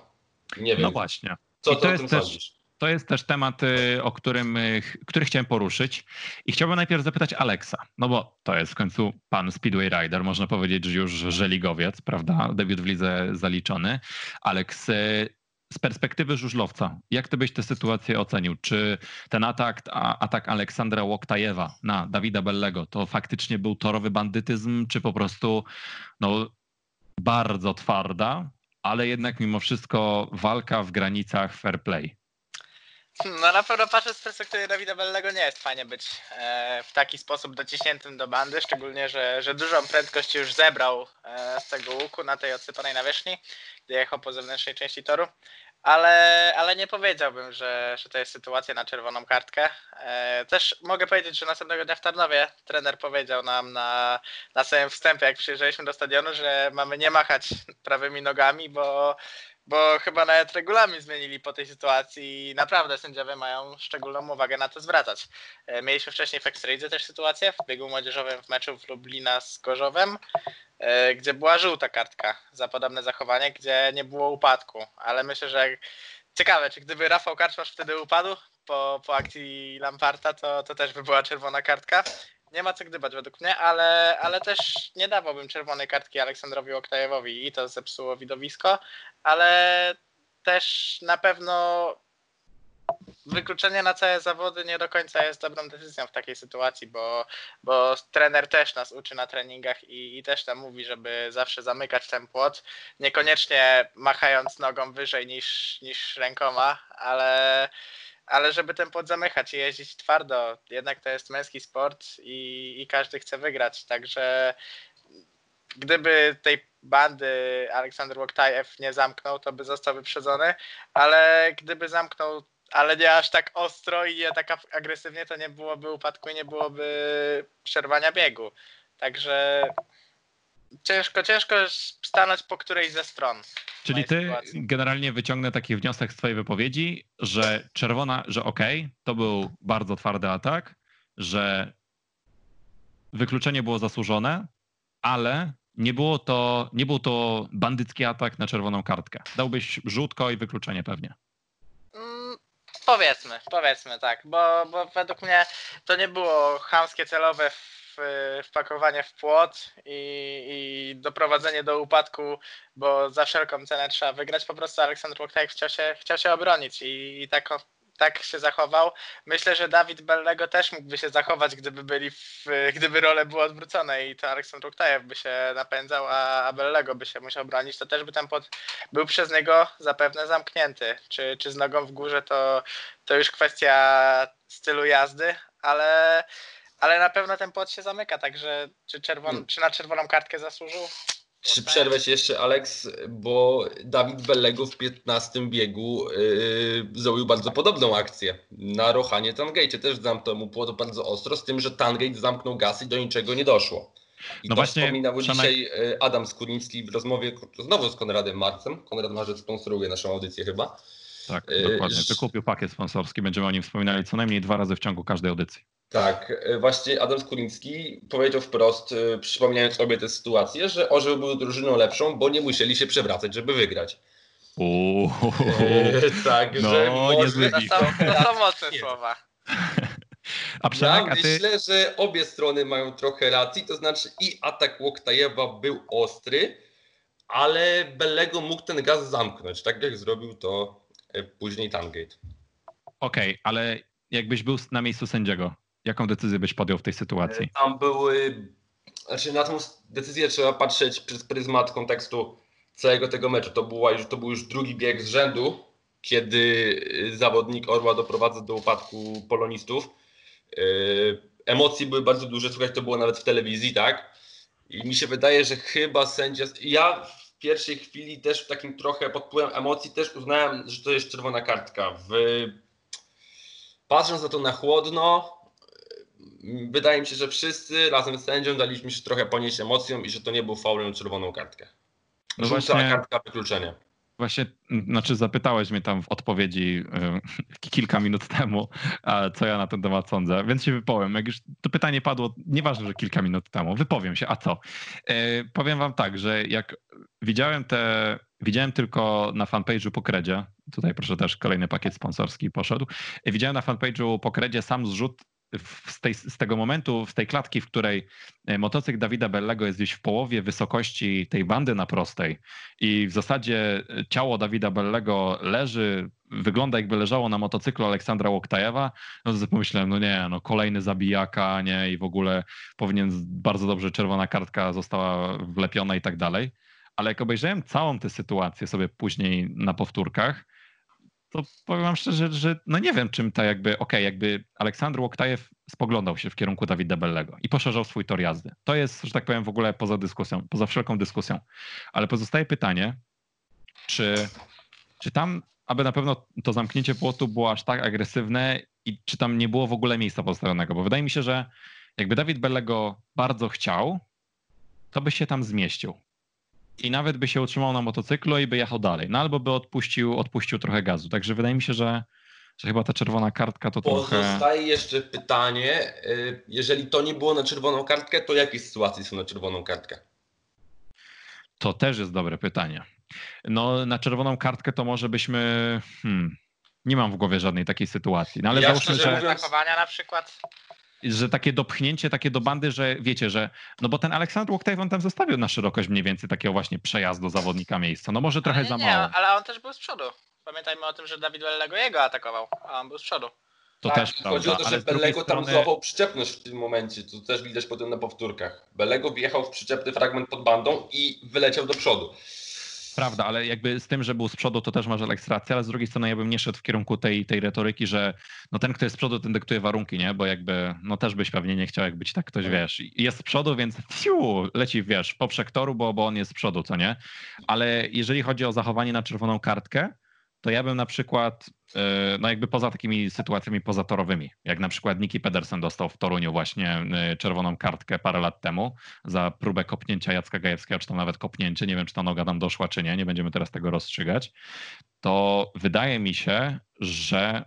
Nie wiem. No właśnie. Co I to o tym też, sądzisz? To jest też temat, y, o którym, y, który chciałem poruszyć. I chciałbym najpierw zapytać Aleksa, no bo to jest w końcu pan Speedway Rider, można powiedzieć, że już żeligowiec, prawda? Debiut w lidze zaliczony. Aleks, y, z perspektywy żużlowca, jak ty byś tę sytuację ocenił? Czy ten atak, atak Aleksandra Łoktajewa na Dawida Bellego to faktycznie był torowy bandytyzm, czy po prostu no, bardzo twarda, ale jednak mimo wszystko walka w granicach fair play? No na pewno patrząc z perspektywy Dawida Bellego nie jest fajnie być e, w taki sposób dociśniętym do bandy, szczególnie, że, że dużą prędkość już zebrał e, z tego łuku na tej odsypanej nawierzchni, gdy jechał po zewnętrznej części toru. Ale, ale nie powiedziałbym, że, że to jest sytuacja na czerwoną kartkę. E, też mogę powiedzieć, że następnego dnia w Tarnowie trener powiedział nam na, na samym wstępie, jak przyjeżdżaliśmy do stadionu, że mamy nie machać prawymi nogami, bo bo chyba nawet regulamin zmienili po tej sytuacji i naprawdę sędziowie mają szczególną uwagę na to zwracać. E, mieliśmy wcześniej w Ekstradze też sytuację w biegu młodzieżowym w meczu w Lublina z Gorzowem, e, gdzie była żółta kartka za podobne zachowanie, gdzie nie było upadku, ale myślę, że ciekawe, czy gdyby Rafał Karczmasz wtedy upadł po, po akcji Lamparta, to, to też by była czerwona kartka nie ma co gdybać według mnie, ale, ale też nie dawałbym czerwonej kartki Aleksandrowi Oktajewowi i to zepsuło widowisko, ale też na pewno wykluczenie na całe zawody nie do końca jest dobrą decyzją w takiej sytuacji, bo, bo trener też nas uczy na treningach i, i też tam mówi, żeby zawsze zamykać ten płot, niekoniecznie machając nogą wyżej niż, niż rękoma, ale ale żeby ten płot zamykać i jeździć twardo, jednak to jest męski sport i, i każdy chce wygrać, także gdyby tej bandy Aleksander Łoktajew nie zamknął, to by został wyprzedzony, ale gdyby zamknął, ale nie aż tak ostro i nie tak agresywnie, to nie byłoby upadku i nie byłoby przerwania biegu. Także ciężko, ciężko stanąć po którejś ze stron. Czyli ty sytuacji. generalnie wyciągnę taki wniosek z twojej wypowiedzi, że czerwona, że okej, to był bardzo twardy atak, że wykluczenie było zasłużone, ale nie było to, nie był to bandycki atak na czerwoną kartkę. Dałbyś rzutko i wykluczenie pewnie. Mm, Powiedzmy, powiedzmy tak, bo, bo według mnie to nie było chamskie celowe wpakowanie w płot i, i doprowadzenie do upadku, bo za wszelką cenę trzeba wygrać. Po prostu Aleksander Łoktajek chciał się, chciał się obronić i, i tak, tak się zachował. Myślę, że Dawid Bellego też mógłby się zachować, gdyby byli w, gdyby role były odwrócone i to Aleksander Łoktajew by się napędzał, a, Bellego by się musiał bronić, to też by ten płot był przez niego zapewne zamknięty. Czy, czy z nogą w górze to, to już kwestia stylu jazdy, ale, ale na pewno ten płot się zamyka, także czy, czerwon, Hmm. czy na czerwoną kartkę zasłużył? Czy przerwę ci jeszcze, Alex, bo Dawid Bellego w 15 biegu yy, zrobił bardzo podobną akcję. Na Rohanie Tangate też zamknął mu płot bardzo ostro, z tym, że Tangate zamknął gaz i do niczego nie doszło. I No to właśnie, wspominał Przemek- dzisiaj yy, Adam Skórnicki w rozmowie znowu z Konradem Marcem. Konrad Marzec sponsoruje naszą audycję chyba. Tak, Yy, dokładnie. Wykupił pakiet sponsorski, będziemy o nim wspominali co najmniej dwa razy w ciągu każdej audycji. Tak, e, właśnie Adam Skórnicki powiedział wprost, e, przypominając obie te sytuacje, że Orzeł był drużyną lepszą, bo nie musieli się przewracać, żeby wygrać. Uuu. E, Także No, może beat. są, to są mocne słowa. A Przemek, Ja a ty... myślę, że obie strony mają trochę racji, to znaczy i atak Łoktajewa był ostry, ale Bellego mógł ten gaz zamknąć, tak jak zrobił to później Tangate. Okej, ale jakbyś był na miejscu sędziego, jaką decyzję byś podjął w tej sytuacji? Tam były, znaczy na tą decyzję trzeba patrzeć przez pryzmat kontekstu całego tego meczu. To, była już, to był już drugi bieg z rzędu, kiedy y, zawodnik Orła doprowadza do upadku polonistów. Yy, Emocji były bardzo duże, słuchaj, to było nawet w telewizji, tak? I mi się wydaje, że chyba sędzia. Ja w pierwszej chwili też w takim trochę pod wpływem emocji też uznałem, że to jest czerwona kartka. W... Patrząc na to na chłodno, wydaje mi się, że wszyscy razem z sędzią daliśmy się trochę ponieść emocją i że to nie był faulem czerwoną kartkę. No Żółta właśnie- kartka wykluczenia. Właśnie, znaczy zapytałeś mnie tam w odpowiedzi y, <laughs> kilka minut temu, co ja na ten temat sądzę, więc się wypowiem. Jak już to pytanie padło, nieważne, że kilka minut temu, wypowiem się, a co? E, powiem wam tak, że jak widziałem te, widziałem tylko na fanpage'u po kredzie, tutaj proszę też kolejny pakiet sponsorski poszedł, E, widziałem na fanpage'u po kredzie sam zrzut z, tej, z tego momentu, z tej klatki, w której e, motocykl Dawida Bellego jest gdzieś w połowie wysokości tej bandy na prostej i w zasadzie e, ciało Dawida Bellego leży, wygląda jakby leżało na motocyklu Aleksandra Łoktajewa, no to pomyślałem, no nie, no kolejny zabijaka, nie, i w ogóle powinien bardzo dobrze czerwona kartka została wlepiona i tak dalej. Ale jak obejrzałem całą tę sytuację sobie później na powtórkach, to powiem wam szczerze, że no nie wiem, czym ta jakby, okej, jakby Aleksandr Łoktajew spoglądał się w kierunku Dawida Bellego i poszerzał swój tor jazdy. To jest, że tak powiem, w ogóle poza dyskusją, poza wszelką dyskusją. Ale pozostaje pytanie, czy, czy tam, aby na pewno to zamknięcie płotu było aż tak agresywne i czy tam nie było w ogóle miejsca postawionego, bo wydaje mi się, że jakby Dawid Bellego bardzo chciał, to by się tam zmieścił. I nawet by się utrzymał na motocyklu i by jechał dalej. No albo by odpuścił, odpuścił trochę gazu. Także wydaje mi się, że, że chyba ta czerwona kartka to trochę. Pozostaje jeszcze pytanie, y, jeżeli to nie było na czerwoną kartkę, to jakie sytuacje są na czerwoną kartkę? To też jest dobre pytanie. No, na czerwoną kartkę to może byśmy. Hmm, nie mam w głowie żadnej takiej sytuacji. No ale Ja załóżmy, że, na przykład. Że takie dopchnięcie, takie do bandy, że wiecie, że. No bo ten Aleksander Łoktajew on tam zostawił na szerokość mniej więcej takiego właśnie przejazdu zawodnika miejsca. No może trochę Ale za nie, mało. ale on też był z przodu. Pamiętajmy o tym, że Dawid Bellego jego atakował, a on był z przodu. To Tak, też Chodzi prawda. o to, że Bellego tam strony- złapał przyczepność w tym momencie, to też widać potem na powtórkach. Bellego wjechał w przyczepny fragment pod bandą i wyleciał do przodu. Prawda, ale jakby z tym, że był z przodu, to też masz Alex rację, ale z drugiej strony ja bym nie szedł w kierunku tej, tej retoryki, że no ten, kto jest z przodu, ten dyktuje warunki, nie? Bo jakby, no też byś pewnie nie chciał, jak być tak ktoś, Tak. wiesz, jest z przodu, więc fiu, leci, wiesz, po przektoru, bo, bo on jest z przodu, co nie? Ale jeżeli chodzi o zachowanie na czerwoną kartkę, to ja bym na przykład, yy, no jakby poza takimi sytuacjami pozatorowymi, jak na przykład Niki Pedersen dostał w Toruniu właśnie yy, czerwoną kartkę parę lat temu za próbę kopnięcia Jacka Gajewskiego, czy tam nawet kopnięcie, nie wiem czy ta noga tam doszła czy nie, nie będziemy teraz tego rozstrzygać, to wydaje mi się, że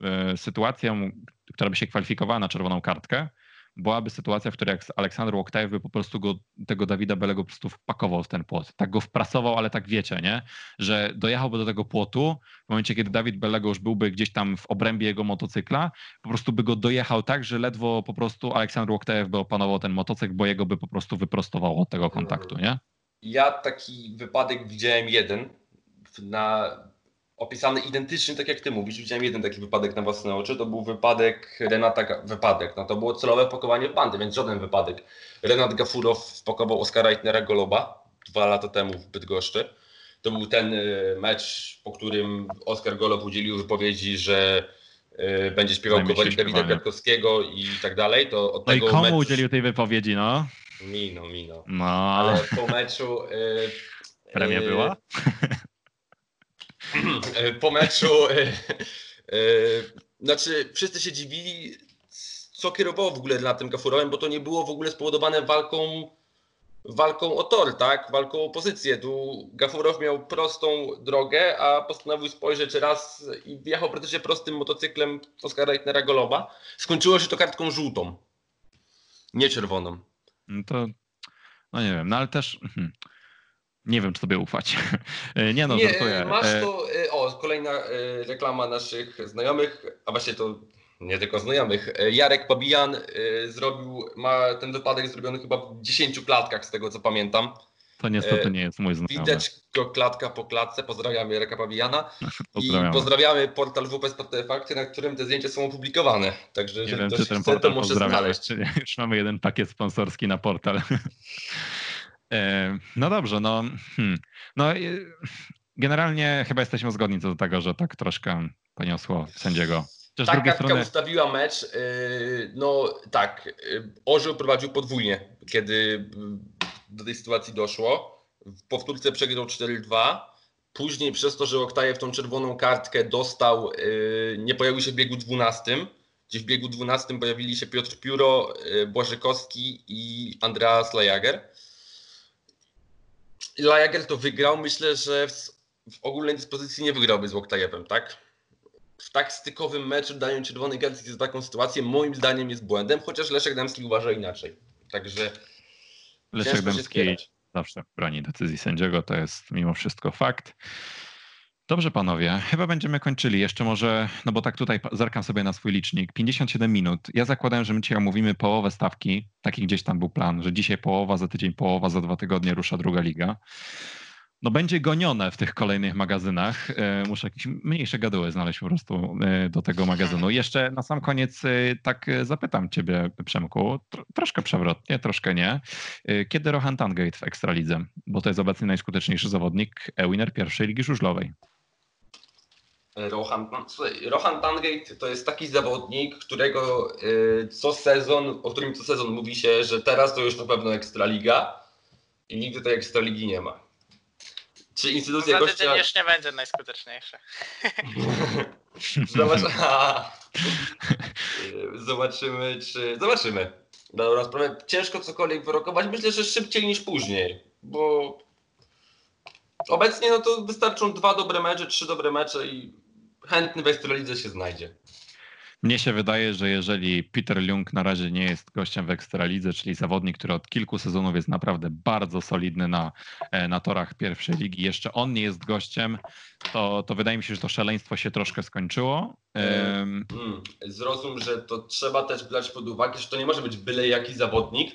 yy, sytuacją, która by się kwalifikowała na czerwoną kartkę, byłaby sytuacja, w której Aleksander Łoktajew by po prostu go, tego Dawida Belego po prostu wpakował w ten płot. Tak go wprasował, ale tak wiecie, nie? Że dojechałby do tego płotu w momencie, kiedy Dawid Belego już byłby gdzieś tam w obrębie jego motocykla, po prostu by go dojechał tak, że ledwo po prostu Aleksander Łoktajew by opanował ten motocykl, bo jego by po prostu wyprostowało od tego kontaktu, nie? Ja taki wypadek widziałem jeden na opisany identyczny, tak jak ty mówisz. Widziałem jeden taki wypadek na własne oczy. To był wypadek Renata, wypadek. No to było celowe pakowanie bandy, więc żaden wypadek. Renat Gafurow wpakował Oskara Eitnera Goloba dwa lata temu w Bydgoszczy. To był ten y, mecz, po którym Oskar Golob udzielił wypowiedzi, że y, będzie śpiewał kowalik Dawida. Kwiatkowskiego i tak dalej. To od No i tego komu meczu... udzielił tej wypowiedzi, no? Mino, mino. No, Ale po meczu... Y, premia y, była? <clears throat> E, po meczu, e, e, znaczy wszyscy się dziwili, co kierowało w ogóle na tym Gafurowem, bo to nie było w ogóle spowodowane walką, walką o tor, tak? Walką o pozycję. Tu Gafurow miał prostą drogę, a postanowił spojrzeć raz i wjechał praktycznie prostym motocyklem Oskara Eitnera Goloba. Skończyło się to kartką żółtą, nie czerwoną. No to, no nie wiem, no ale też hmm, <clears throat> nie wiem, czy sobie ufać. <laughs> nie no, nie, żartuję. masz E, to, e, o, kolejna e, reklama naszych znajomych, a właśnie to nie tylko znajomych. E, Jarek Pabijan e, zrobił, ma ten wypadek zrobiony chyba w 10 klatkach z tego co pamiętam. To niestety e, nie jest mój znajomy. Widać go klatka po klatce, pozdrawiamy Jareka Pabijana Pozdrawiamy. <laughs> i pozdrawiamy portal WP Sport Fakty, na którym te zdjęcia są opublikowane. Także Nie wiem, czy ten chce, to portal może pozdrawiamy. znaleźć. Czy nie? <laughs> Już mamy jeden pakiet sponsorski na portal. E, no dobrze, no. Hmm. No, generalnie chyba jesteśmy zgodni co do tego, że tak troszkę poniosło sędziego. Też z Ta drugiej kartka strony. ustawiła mecz. yy, No tak, yy, Orzeł prowadził podwójnie, kiedy yy, do tej sytuacji doszło. W powtórce przegrał 4-2. Później przez to, że Oktajew tą czerwoną kartkę dostał, yy, nie pojawił się w biegu 12, gdzie w biegu 12 pojawili się Piotr Pióro, yy, Błażykowski i Andreas Lajager. Lajager to wygrał. Myślę, że w, w ogólnej dyspozycji nie wygrałby z Oktajewem, tak? w tak stykowym meczu dają czerwony kartki za taką sytuację, moim zdaniem jest błędem, chociaż Leszek Dębski uważa inaczej. Także Leszek spierać. zawsze broni decyzji sędziego, to jest mimo wszystko fakt. Dobrze, panowie, chyba będziemy kończyli. Jeszcze może, no bo tak tutaj zerkam sobie na swój licznik. 57 minut. Ja zakładałem, że my dzisiaj omówimy połowę stawki. Taki gdzieś tam był plan, że dzisiaj połowa, za tydzień połowa, za dwa tygodnie rusza druga liga. No będzie gonione w tych kolejnych magazynach. E, Muszę jakieś mniejsze gaduły znaleźć po prostu e, do tego magazynu. Jeszcze na sam koniec e, tak zapytam ciebie, Przemku, tro, troszkę przewrotnie, troszkę nie. Kiedy Rohan Tangate w Ekstralidze? Bo to jest obecnie najskuteczniejszy zawodnik, e-winner pierwszej ligi żużlowej. Rohan, Rohan Tangate to jest taki zawodnik, którego y, co sezon, o którym co sezon mówi się, że teraz to już na pewno Ekstraliga i nigdy tej Ekstraligi nie ma. Czy instytucja Za gościa... już nie będzie najskuteczniejszy. <laughs> Zobacz... <laughs> Zobaczymy, czy... Zobaczymy. Dobra, sprawę. Ciężko cokolwiek wyrokować. Myślę, że szybciej niż później, bo obecnie no to wystarczą dwa dobre mecze, trzy dobre mecze i chętny w Ekstralidze się znajdzie. Mnie się wydaje, że jeżeli Peter Lung na razie nie jest gościem w Ekstralidze, czyli zawodnik, który od kilku sezonów jest naprawdę bardzo solidny na, e, na torach pierwszej ligi, jeszcze on nie jest gościem, to, to wydaje mi się, że to szaleństwo się troszkę skończyło. Em, Mm, zrozum, że to trzeba też brać pod uwagę, że to nie może być byle jaki zawodnik.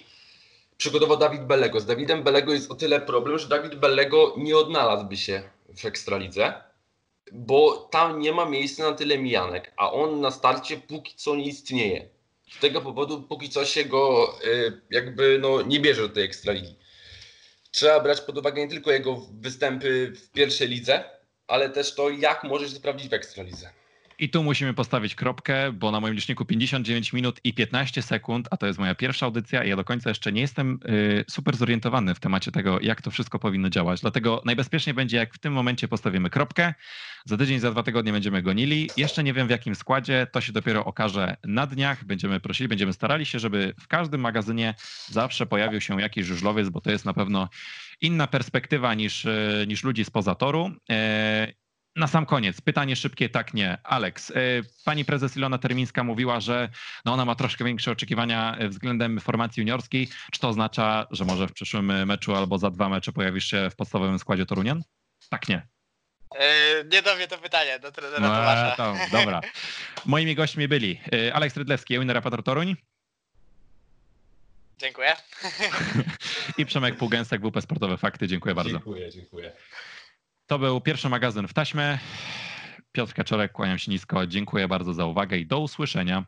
Przygotował Dawid Belego. Z Dawidem Belego jest o tyle problem, że Dawid Belego nie odnalazłby się w Ekstralidze, bo tam nie ma miejsca na tyle mijanek, a on na starcie póki co nie istnieje. Z tego powodu póki co się go y, jakby no, nie bierze do tej Ekstraligi. trzeba brać pod uwagę nie tylko jego występy w pierwszej lidze, ale też to, jak może się sprawdzić w ekstralidze. I tu musimy postawić kropkę, bo na moim liczniku 59 minut i 15 sekund, a to jest moja pierwsza audycja i ja do końca jeszcze nie jestem y, super zorientowany w temacie tego, jak to wszystko powinno działać. Dlatego najbezpieczniej będzie, jak w tym momencie postawimy kropkę. Za tydzień, za dwa tygodnie będziemy gonili. Jeszcze nie wiem w jakim składzie, to się dopiero okaże na dniach. Będziemy prosili, będziemy starali się, żeby w każdym magazynie zawsze pojawił się jakiś żużlowiec, bo to jest na pewno inna perspektywa niż, y, niż ludzi spoza toru. E, na sam koniec, pytanie szybkie, tak, nie. Aleks, y, pani prezes Ilona Termińska mówiła, że no ona ma troszkę większe oczekiwania względem formacji juniorskiej. Czy to oznacza, że może w przyszłym meczu albo za dwa mecze pojawisz się w podstawowym składzie Torunian? Tak, nie. Nie do mnie to pytanie, do trenera No, Tomasza. to, dobra. <laughs> Moimi gośćmi byli Aleks Rydlewski, Ewin Rapator Toruń Dziękuję. <laughs> i Przemek Półgęsek, WP Sportowe Fakty. Dziękuję bardzo. Dziękuję, dziękuję. To był pierwszy magazyn w taśmę. Piotr Kaczorek, kłaniam się nisko. Dziękuję bardzo za uwagę i do usłyszenia.